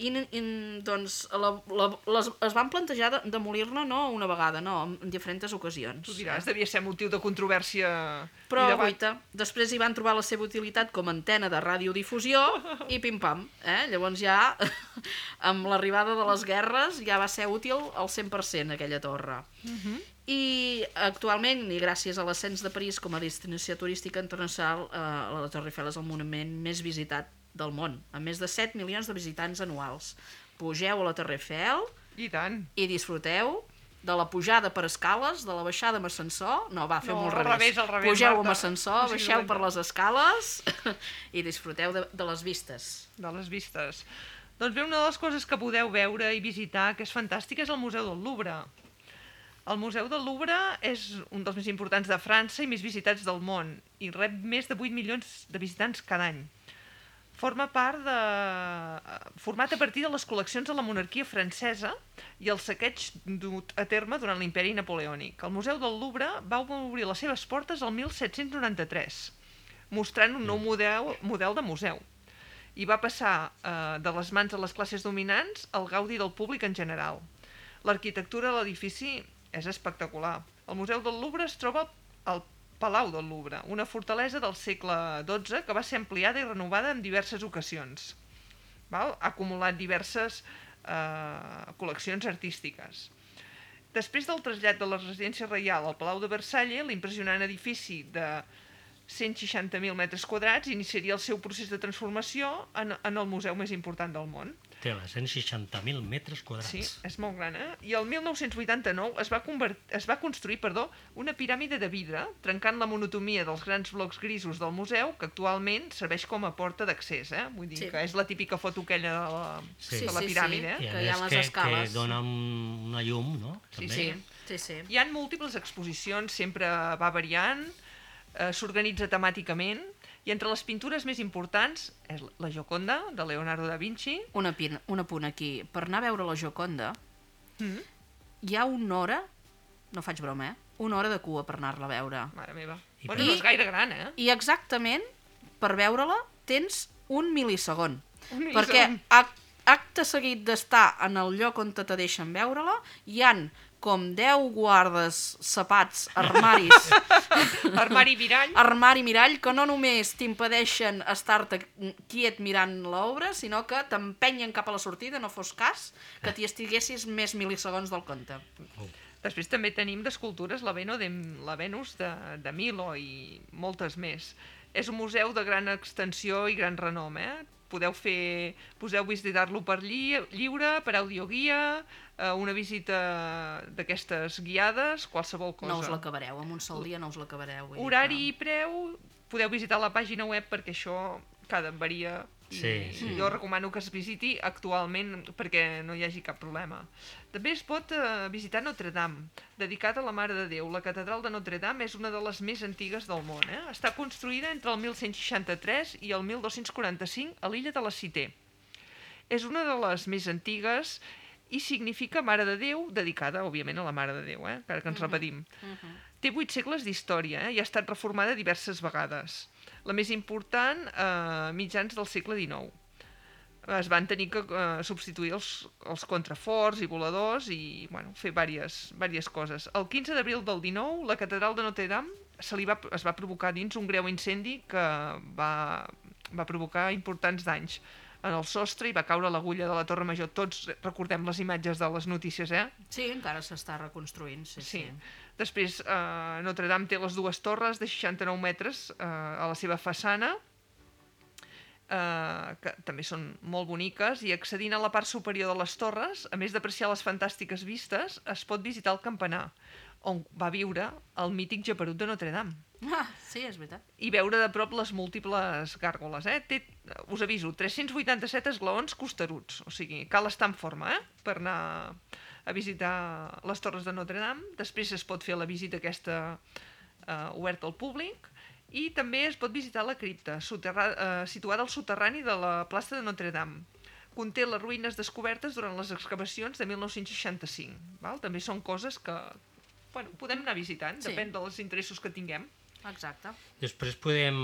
I, i doncs la, la, les, es van plantejar de- demolir-ne no una vegada, no, en, en diferents ocasions. Tu diràs, devia ser motiu de controvèrsia Però, i debat. guaita, després hi van trobar la seva utilitat com a antena de radiodifusió i pim-pam. Eh? Llavors ja, amb l'arribada de les guerres, ja va ser útil al 100% aquella torre. I actualment, i gràcies a l'ascens de París com a destinació turística internacional, eh, la Torre Eiffel és el monument més visitat del món, amb més de 7 milions de visitants anuals. Pugeu a la Torre Eiffel I tant. i disfruteu de la pujada per escales, de la baixada amb ascensor, no, va, fem No, molt al revés, al revés, Pugeu amb ascensor, baixeu per les escales i disfruteu de, de les vistes. de les vistes. Doncs bé, una de les coses que podeu veure i visitar, que és fantàstica, és el Museu del Louvre. El Museu del Louvre és un dels més importants de França i més visitats del món i rep més de 8 milions de visitants cada any. Forma part de... format a partir de les col·leccions de la monarquia francesa i el saqueig dut a terme durant l'imperi napoleònic. El Museu del Louvre va obrir les seves portes el 1793, mostrant un nou model, model de museu i va passar eh, de les mans de les classes dominants al gaudi del públic en general. L'arquitectura de l'edifici és espectacular. El Museu del Louvre es troba al Palau del Louvre, una fortalesa del segle XII que va ser ampliada i renovada en diverses ocasions. Val? Ha acumulat diverses eh, col·leccions artístiques. Després del trasllat de la residència reial al Palau de Versalles, l'impressionant edifici de 160.000 metres quadrats iniciaria el seu procés de transformació en, en el museu més important del món. Tela, 160.000 metres quadrats. Sí, és molt gran, eh? I el 1989 es va, convert... es va construir perdó, una piràmide de vidre, trencant la monotomia dels grans blocs grisos del museu, que actualment serveix com a porta d'accés, eh? Vull dir Sí. que és la típica foto aquella de la, Sí. de la piràmide, I eh? a que hi ha les que, escales. que dona un, una llum, no? Sí, També. sí. Sí, sí. Hi han múltiples exposicions, sempre va variant, eh, s'organitza temàticament, i entre les pintures més importants és la Gioconda, de Leonardo da Vinci, Una, pin, un apunt aquí. Per anar a veure la Joconda, mm. hi ha una hora, no faig broma, eh? Una hora de cua per anar-la a veure. mare meva. I Bueno, no és gaire gran, eh? I exactament, per veure-la, tens un milisegon. Un Perquè milisegon. ac acte seguit d'estar en el lloc on te deixen veure-la, hi han com 10 guardes, sapats, armaris, Armari mirall. armari mirall, que no només t'impedeixen estar-te quiet mirant l'obra, sinó que t'empenyen cap a la sortida, no fos cas que t'hi estiguessis més milisegons del compte. Després també tenim d'escultures la, Veno de, la Venus de, de Milo i moltes més. És un museu de gran extensió i gran renom, eh? Podeu fer, podeu visitar-lo per lli, lliure, per audioguia, eh, una visita d'aquestes guiades, qualsevol cosa. No us l'acabareu, amb un sol dia no us l'acabareu. Horari i preu, podeu visitar la pàgina web perquè això cada varia Sí, sí. jo recomano que es visiti actualment perquè no hi hagi cap problema. També es pot eh, visitar Notre Dame, dedicat a la Mare de Déu. La catedral de Notre Dame és una de les més antigues del món. Eh? Està construïda entre el 1163 i el 1245 a l'illa de la Cité. És una de les més antigues i significa Mare de Déu, dedicada, òbviament, a la Mare de Déu, eh? encara que ens repetim. Mhm. Té vuit segles d'història eh? i ha estat reformada diverses vegades. La més important, eh, mitjans del segle XIX. Es van tenir que eh, substituir els, els contraforts i voladors i bueno, fer diverses, diverses coses. El 15 d'abril del 19, la catedral de Notre Dame se li va, es va provocar dins un greu incendi que va, va provocar importants danys en el sostre i va caure l'agulla de la Torre Major. Tots recordem les imatges de les notícies, eh? Sí, encara s'està reconstruint, sí, sí. Sí. Després, eh, Notre Dame té les dues torres de 69 metres eh, a la seva façana, eh, que també són molt boniques, i accedint a la part superior de les torres, a més d'apreciar les fantàstiques vistes, es pot visitar el campanar, on va viure el mític Japerut de Notre Dame. Ah, sí, és veritat. i veure de prop les múltiples gàrgoles. Eh? Té, us aviso, 387 esglaons costeruts, o sigui, cal estar en forma eh? per anar a visitar les torres de Notre Dame. Després es pot fer la visita aquesta eh, oberta al públic i també es pot visitar la cripta, soterra, eh, situada al soterrani de la plaça de Notre Dame. Conté les ruïnes descobertes durant les excavacions de 1965. Val? També són coses que bueno, podem anar visitant, Sí. depèn dels interessos que tinguem. Exacte. Després podem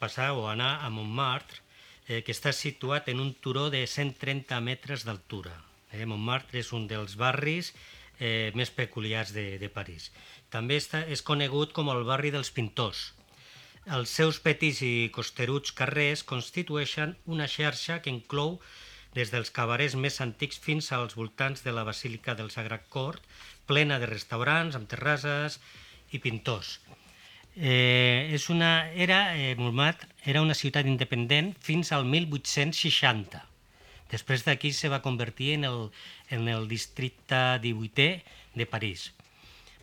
passar o anar a Montmartre, eh, que està situat en un turó de 130 metres d'altura. Eh, Montmartre és un dels barris eh, més peculiars de, de París. També està, és conegut com el barri dels pintors. Els seus petits i costeruts carrers constitueixen una xarxa que inclou des dels cabarets més antics fins als voltants de la Basílica del Sagrat Cor, plena de restaurants amb terrasses i pintors. Eh, és una, era, eh, Montmartre era una ciutat independent fins al 1860. Després d'aquí se va convertir en el, en el districte 18è de París.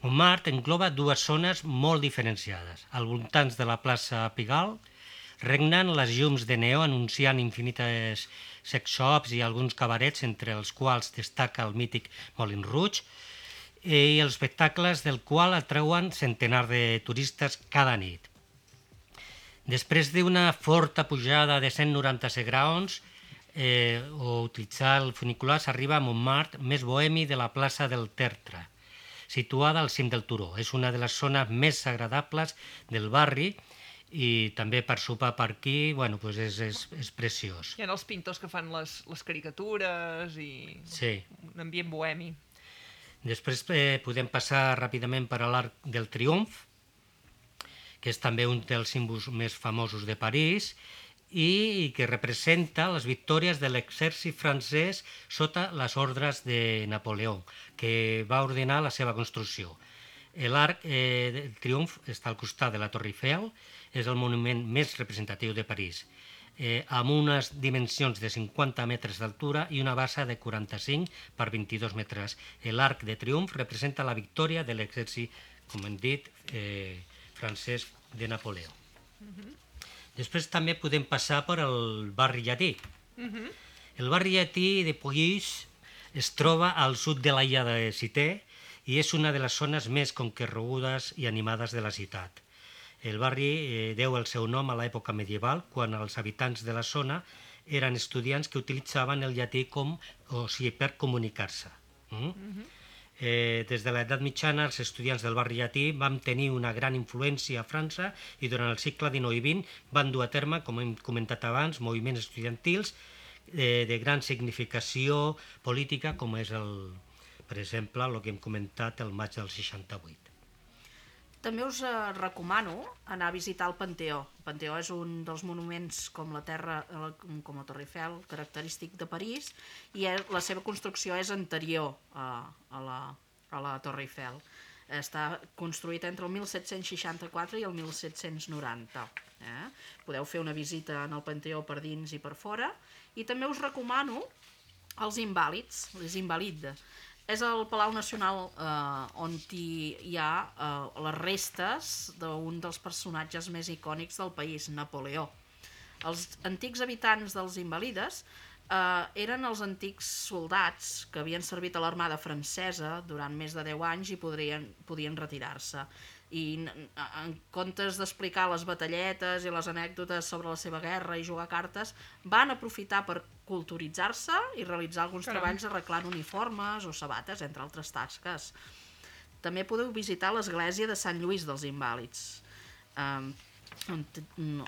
Montmartre engloba dues zones molt diferenciades. Al voltants de la plaça Pigalle regnen les llums de neó anunciant infinites sex shops i alguns cabarets, entre els quals destaca el mític Molin Rouge, i els espectacles del qual atreuen centenars de turistes cada nit. Després d'una forta pujada de 196 graons, eh, o utilitzar el funicular, s'arriba a Montmartre, més bohemi de la plaça del Tertre, situada al cim del turó. És una de les zones més agradables del barri i també per sopar per aquí, bueno, pues és, és, és preciós. Hi ha els pintors que fan les, les caricatures i Sí. un ambient bohemi. Després eh, podem passar ràpidament per a l'Arc del Triomf, que és també un dels símbols més famosos de París i que representa les victòries de l'exèrcit francès sota les ordres de Napoleó, que va ordenar la seva construcció. L'Arc eh, del Triomf està al costat de la Torre Eiffel, és el monument més representatiu de París, eh, amb unes dimensions de 50 metres d'altura i una base de 45 per 22 metres. L'Arc de Triomf representa la victòria de l'exèrcit, com hem dit, eh, francès de Napoleó. Després també podem passar per el barri llatí. El barri llatí de Puig es troba al sud de l'illa de Cité i és una de les zones més concorregudes i animades de la ciutat. El barri eh, deu el seu nom a l'època medieval, quan els habitants de la zona eren estudiants que utilitzaven el llatí com, o sigui, per comunicar-se. Mm? Eh, des de l'edat mitjana, els estudiants del barri llatí van tenir una gran influència a França i durant el segle XIX i XX van dur a terme, com hem comentat abans, moviments estudiantils eh, de gran significació política, com és, el, per exemple, el que hem comentat el maig del 68. També us eh, recomano anar a visitar el Panteó. El Panteó és un dels monuments com la Terra, eh, com la Torre Eiffel, característic de París, i és, la seva construcció és anterior a, a, la, a la Torre Eiffel. Està construït entre el 1764 i el 1790. Eh? Podeu fer una visita en el Panteó per dins i per fora. I també us recomano els invàlids, les invalides. És el Palau Nacional eh, on hi, hi ha eh, les restes d'un dels personatges més icònics del país, Napoleó. Els antics habitants dels Invalides eh, eren els antics soldats que havien servit a l'armada francesa durant més de 10 anys i podrien, podien retirar-se. I en comptes d'explicar les batalletes i les anècdotes sobre la seva guerra i jugar cartes, van aprofitar per culturitzar-se i realitzar alguns Caram. treballs arreglant uniformes o sabates, entre altres tasques. També podeu visitar l'església de Sant Lluís dels Invàlids, eh, on,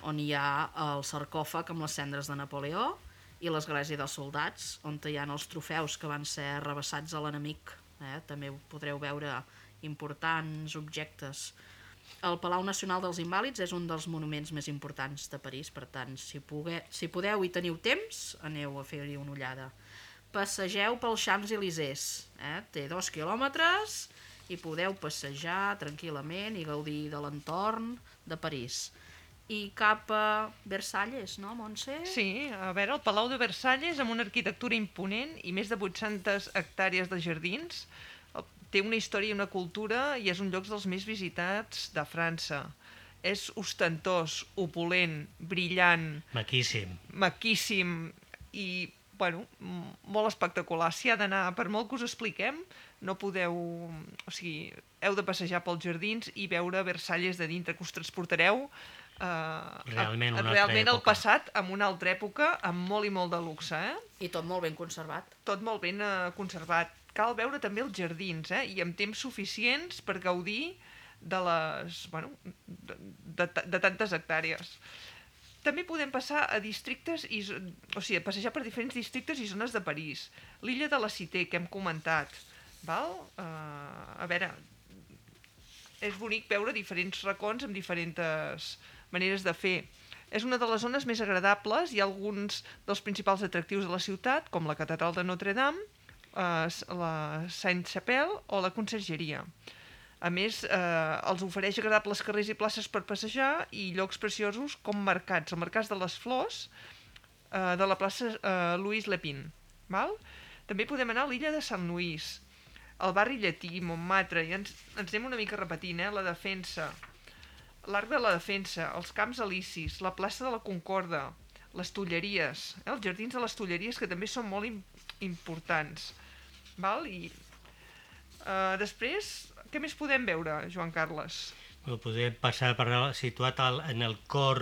on hi ha el sarcòfag amb les cendres de Napoleó i l'església dels soldats, on hi ha els trofeus que van ser arrabassats a l'enemic. Eh? També podreu veure importants objectes. El Palau Nacional dels Invàlids és un dels monuments més importants de París, per tant, si, pogue, si podeu i teniu temps, aneu a fer-hi una ullada. Passegeu pels Champs-Élysées, eh? té dos quilòmetres i podeu passejar tranquil·lament i gaudir de l'entorn de París. I cap a Versalles, no, Montse? Sí, a veure, el Palau de Versalles, amb una arquitectura imponent i més de 800 hectàrees de jardins, té una història i una cultura i és un lloc dels més visitats de França. és ostentós, opulent, brillant, Maquíssim. maquíssim i, bueno, molt espectacular. S'hi ha d'anar, per molt que us expliquem, no podeu... O sigui, heu de passejar pels jardins i veure Versalles de dintre, que us transportareu eh, a- Realment a, una realment al època. passat, amb una altra època, amb molt i molt de luxe, eh? I tot molt ben conservat. tot molt ben eh, conservat. Cal veure també els jardins, eh? i amb temps suficients per gaudir de les, bueno, de, de, de tantes hectàrees. També podem passar a districtes, i, o sigui, passejar per diferents districtes i zones de París. L'illa de la Cité, que hem comentat. Val? Uh, a veure, és bonic veure diferents racons amb diferents maneres de fer. És una de les zones més agradables, ha alguns dels principals atractius de la ciutat, com la catedral de Notre-Dame, eh, la Saint-Chapelle o la consergeria. A més, eh, els ofereix agradables carrers i places per passejar i llocs preciosos com mercats. El mercat de les flors eh, de la plaça eh, Louis Lepin. Val? També podem anar a l'illa de Sant Lluís, al barri llatí, Montmartre, i ens, ens anem una mica repetint, eh? la defensa, l'arc de la defensa, els camps alicis, la plaça de la Concorda, les Tulleries, eh? els jardins de les Tulleries, que també són molt im importants. Val? I uh, després, què més podem veure, Joan Carles? Bueno, podem passar per situat al, en el cor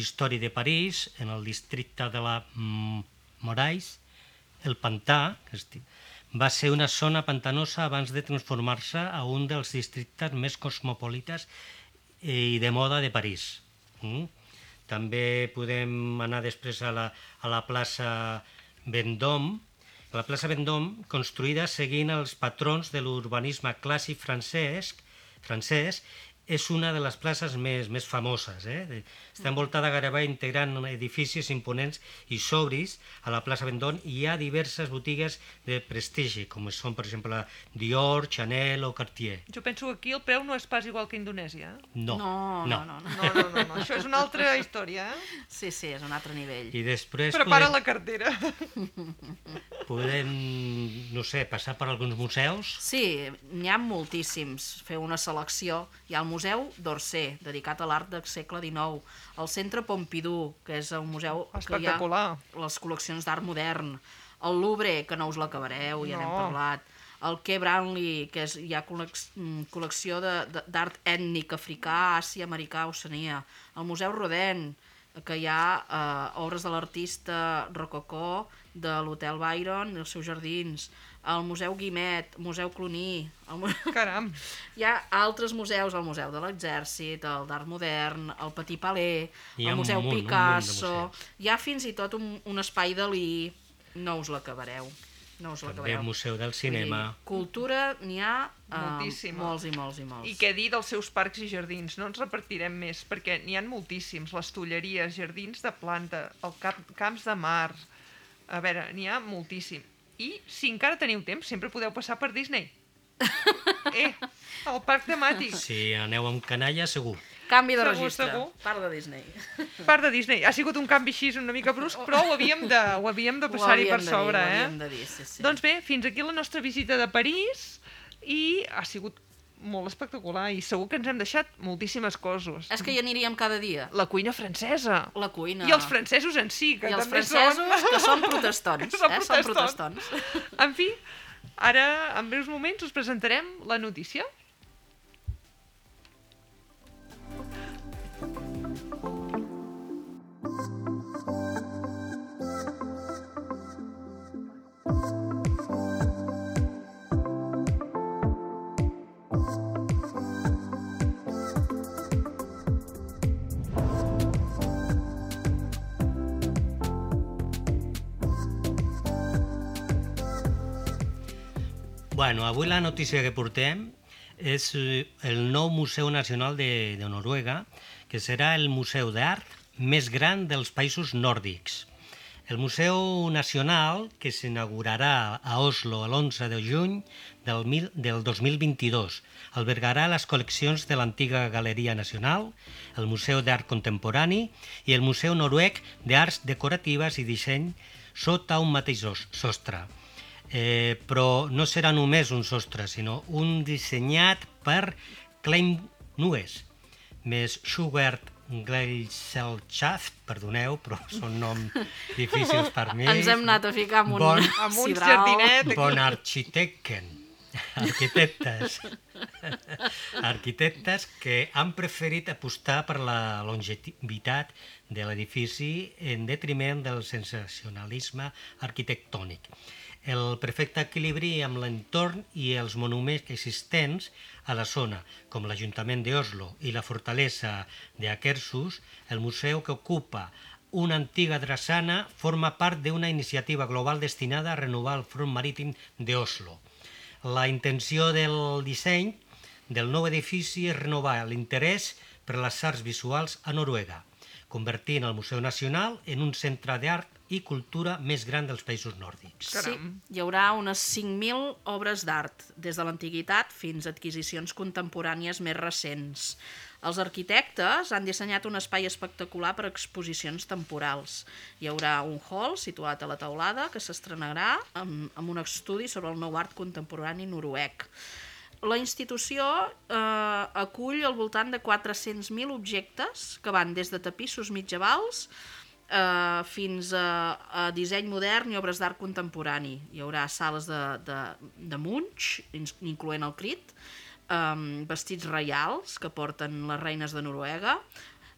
històric de París, en el districte de la mm, Moraes, el Pantà, que es, di- va ser una zona pantanosa abans de transformar-se a un dels districtes més cosmopolites i de moda de París. Mm? També podem anar després a la, a la plaça Vendôme, la plaça Vendôme, construïda seguint els patrons de l'urbanisme clàssic francès, francès, és una de les places més, més famoses. Eh? De- Està envoltada gairebé integrant edificis imponents i sobris a la plaça Vendôme i hi ha diverses botigues de prestigi, com són, per exemple, Dior, Chanel o Cartier. Jo penso que aquí el preu no és pas igual que a Indonèsia. Eh? No, no, no, no. no. No, no, no, no. això és una altra història. Eh? Sí, sí, és un altre nivell. I després Prepara podem, la cartera. podem, no sé, passar per alguns museus. Sí, n'hi ha moltíssims. Fer una selecció. Hi ha el Museu d'Orsay, dedicat a l'art del segle XIX. El Centre Pompidou, que és un museu que hi ha les col·leccions d'art modern. El Louvre, que no us l'acabareu, ja n'hem No. parlat. El Ke Brownlee, que és, hi ha mm, col·lecció d'art ètnic africà, Àsia, Americà, Oceania. El Museu Rodin, que hi ha eh, obres de l'artista Rococó, de l'Hotel Byron i els seus jardins. El Museu Guimet, Museu Cluny... El. Caram. Hi ha altres museus, el Museu de l'Exèrcit, el d'Art Modern, el Petit Palais, el Museu munt, Picasso... Hi ha fins i tot un, un espai Dalí, no us l'acabareu. No us També l'acabareu. el Museu del Cinema. dir, cultura n'hi ha eh, Moltíssima. molts i molts i molts. I què dir dels seus parcs i jardins? No ens repartirem més, perquè n'hi han moltíssims. Les tulleries, jardins de planta, el cap, camps de mar... A veure, n'hi ha moltíssim. I, si encara teniu temps, sempre podeu passar per Disney. eh, el parc temàtic. Si aneu amb canalla, segur. Canvi de Segur, registre. segur. Part de Disney. Parc de Disney. Ha sigut un canvi així una mica brusc, però ho havíem de, ho havíem de passar-hi havíem per de dir, sobre, ho eh? havíem de dir, sí, sí. Doncs bé, fins aquí la nostra visita de París i ha sigut molt espectacular i segur que ens hem deixat moltíssimes coses. És que hi aniríem cada dia. La cuina francesa. La cuina. I els francesos en si, que I els també francesos, són... que són protestants. Que són eh? Són protestants. protestants. En fi, ara, en breus moments, us presentarem la notícia. Bueno, avui la notícia que portem és eh, el nou Museu Nacional de, de Noruega, que serà el museu d'art més gran dels països nòrdics. El Museu Nacional, que s'inaugurarà a Oslo l'11 de juny del, mil, del 2022, albergarà les col·leccions de l'antiga Galeria Nacional, el Museu d'Art Contemporani i el Museu Noruec d'Arts Decoratives i Disseny sota un mateix os- sostre. Eh, però no serà només un sostre, sinó un dissenyat per Klein Nues, més Schubert Gleichelchaft, perdoneu, però són noms difícils per mi. Ens hem anat a ficar amb un Bon, Amb un jardinet. bon arquitecten, arquitectes, arquitectes que han preferit apostar per la longevitat de l'edifici en detriment del sensacionalisme arquitectònic. El perfecte equilibri amb l'entorn i els monuments existents a la zona, com l'Ajuntament d'Oslo i la fortalesa de Akershus, el museu que ocupa una antiga drassana forma part d'una iniciativa global destinada a renovar el front marítim d'Oslo. La intenció del disseny del nou edifici és renovar l'interès per les arts visuals a Noruega, convertint el Museu Nacional en un centre d'art i cultura més gran dels països nòrdics. Sí, hi haurà unes 5.000 obres d'art, des de l'antiguitat fins a adquisicions contemporànies més recents. Els arquitectes han dissenyat un espai espectacular per a exposicions temporals. Hi haurà un hall situat a la teulada que s'estrenarà amb, amb un estudi sobre el nou art contemporani noruec. La institució eh, acull al voltant de 400.000 objectes que van des de tapissos mitjavals eh, fins a, a disseny modern i obres d'art contemporani. Hi haurà sales de, de, de Munch, incloent el crit, um, vestits reials que porten les reines de Noruega,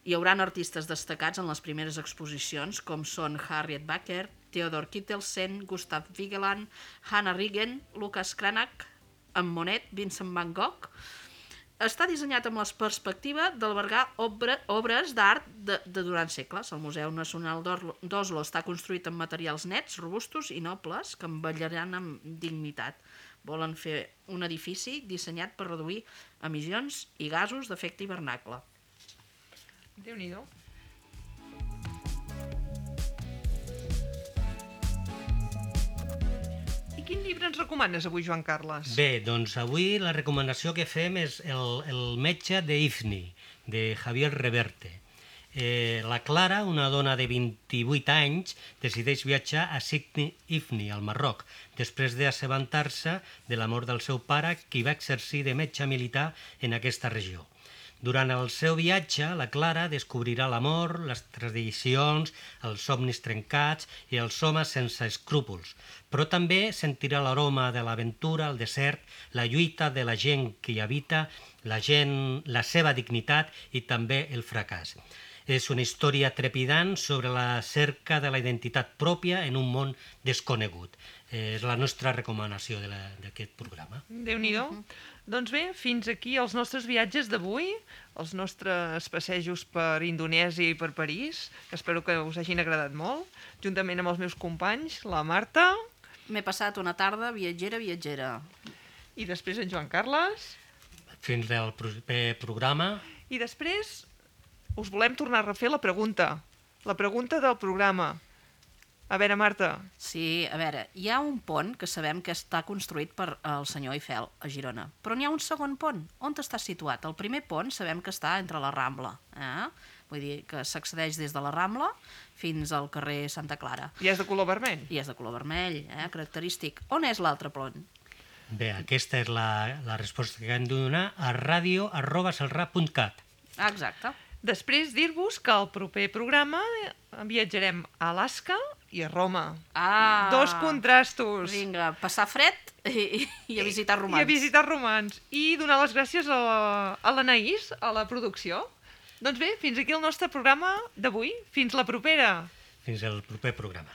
hi haurà artistes destacats en les primeres exposicions, com són Harriet Backer, Theodor Kittelsen, Gustav Vigeland, Hannah Riggen, Lucas Cranach, en Monet, Vincent van Gogh, està dissenyat amb la perspectiva d'albergar obre, obres d'art de, de durant segles. El Museu Nacional d'Oslo està construït amb materials nets, robustos i nobles que envelliran amb dignitat. Volen fer un edifici dissenyat per reduir emissions i gasos d'efecte hivernacle. Déu-n'hi-do. I quin llibre ens recomanes avui, Joan Carles? Bé, doncs avui la recomanació que fem és el, el metge d'Ifni, de Javier Reverte. Eh, la Clara, una dona de 28 anys, decideix viatjar a Signi Ifni, al Marroc, després d'assabentar-se de la mort del seu pare, qui va exercir de metge militar en aquesta regió. Durant el seu viatge, la Clara descobrirà l'amor, les tradicions, els somnis trencats i els homes sense escrúpols, però també sentirà l'aroma de l'aventura, el desert, la lluita de la gent que hi habita, la gent, la seva dignitat i també el fracàs. És una història trepidant sobre la cerca de la identitat pròpia en un món desconegut. És la nostra recomanació d'aquest programa. Déu-n'hi-do. Doncs bé, fins aquí els nostres viatges d'avui, els nostres passejos per Indonèsia i per París, que espero que us hagin agradat molt, juntament amb els meus companys, la Marta M'he passat una tarda viatgera, viatgera. i després en Joan Carles. Fins al proper programa. I després us volem tornar a refer la pregunta. La pregunta del programa. A veure, Marta, Sí, a veure, hi ha un pont que sabem que està construït per el senyor Eiffel, a Girona. Però n'hi ha un segon pont. On està situat? El primer pont sabem que està entre la Rambla. Eh? Vull dir que s'accedeix des de la Rambla fins al carrer Santa Clara. ja és de color vermell. I és de color vermell, eh? característic. On és l'altre pont? Bé, aquesta és la, la resposta que hem de donar a radio.salrà.cat. Ah, exacte. Després dir-vos que al proper programa viatjarem a Alaska i a Roma. Ah, Dos contrastos. Vinga, passar fred i, i a visitar romans. I a visitar romans. I donar les gràcies a la- a l'Anaïs, a la producció. Doncs bé, fins aquí el nostre programa d'avui. Fins la propera. Fins al proper programa.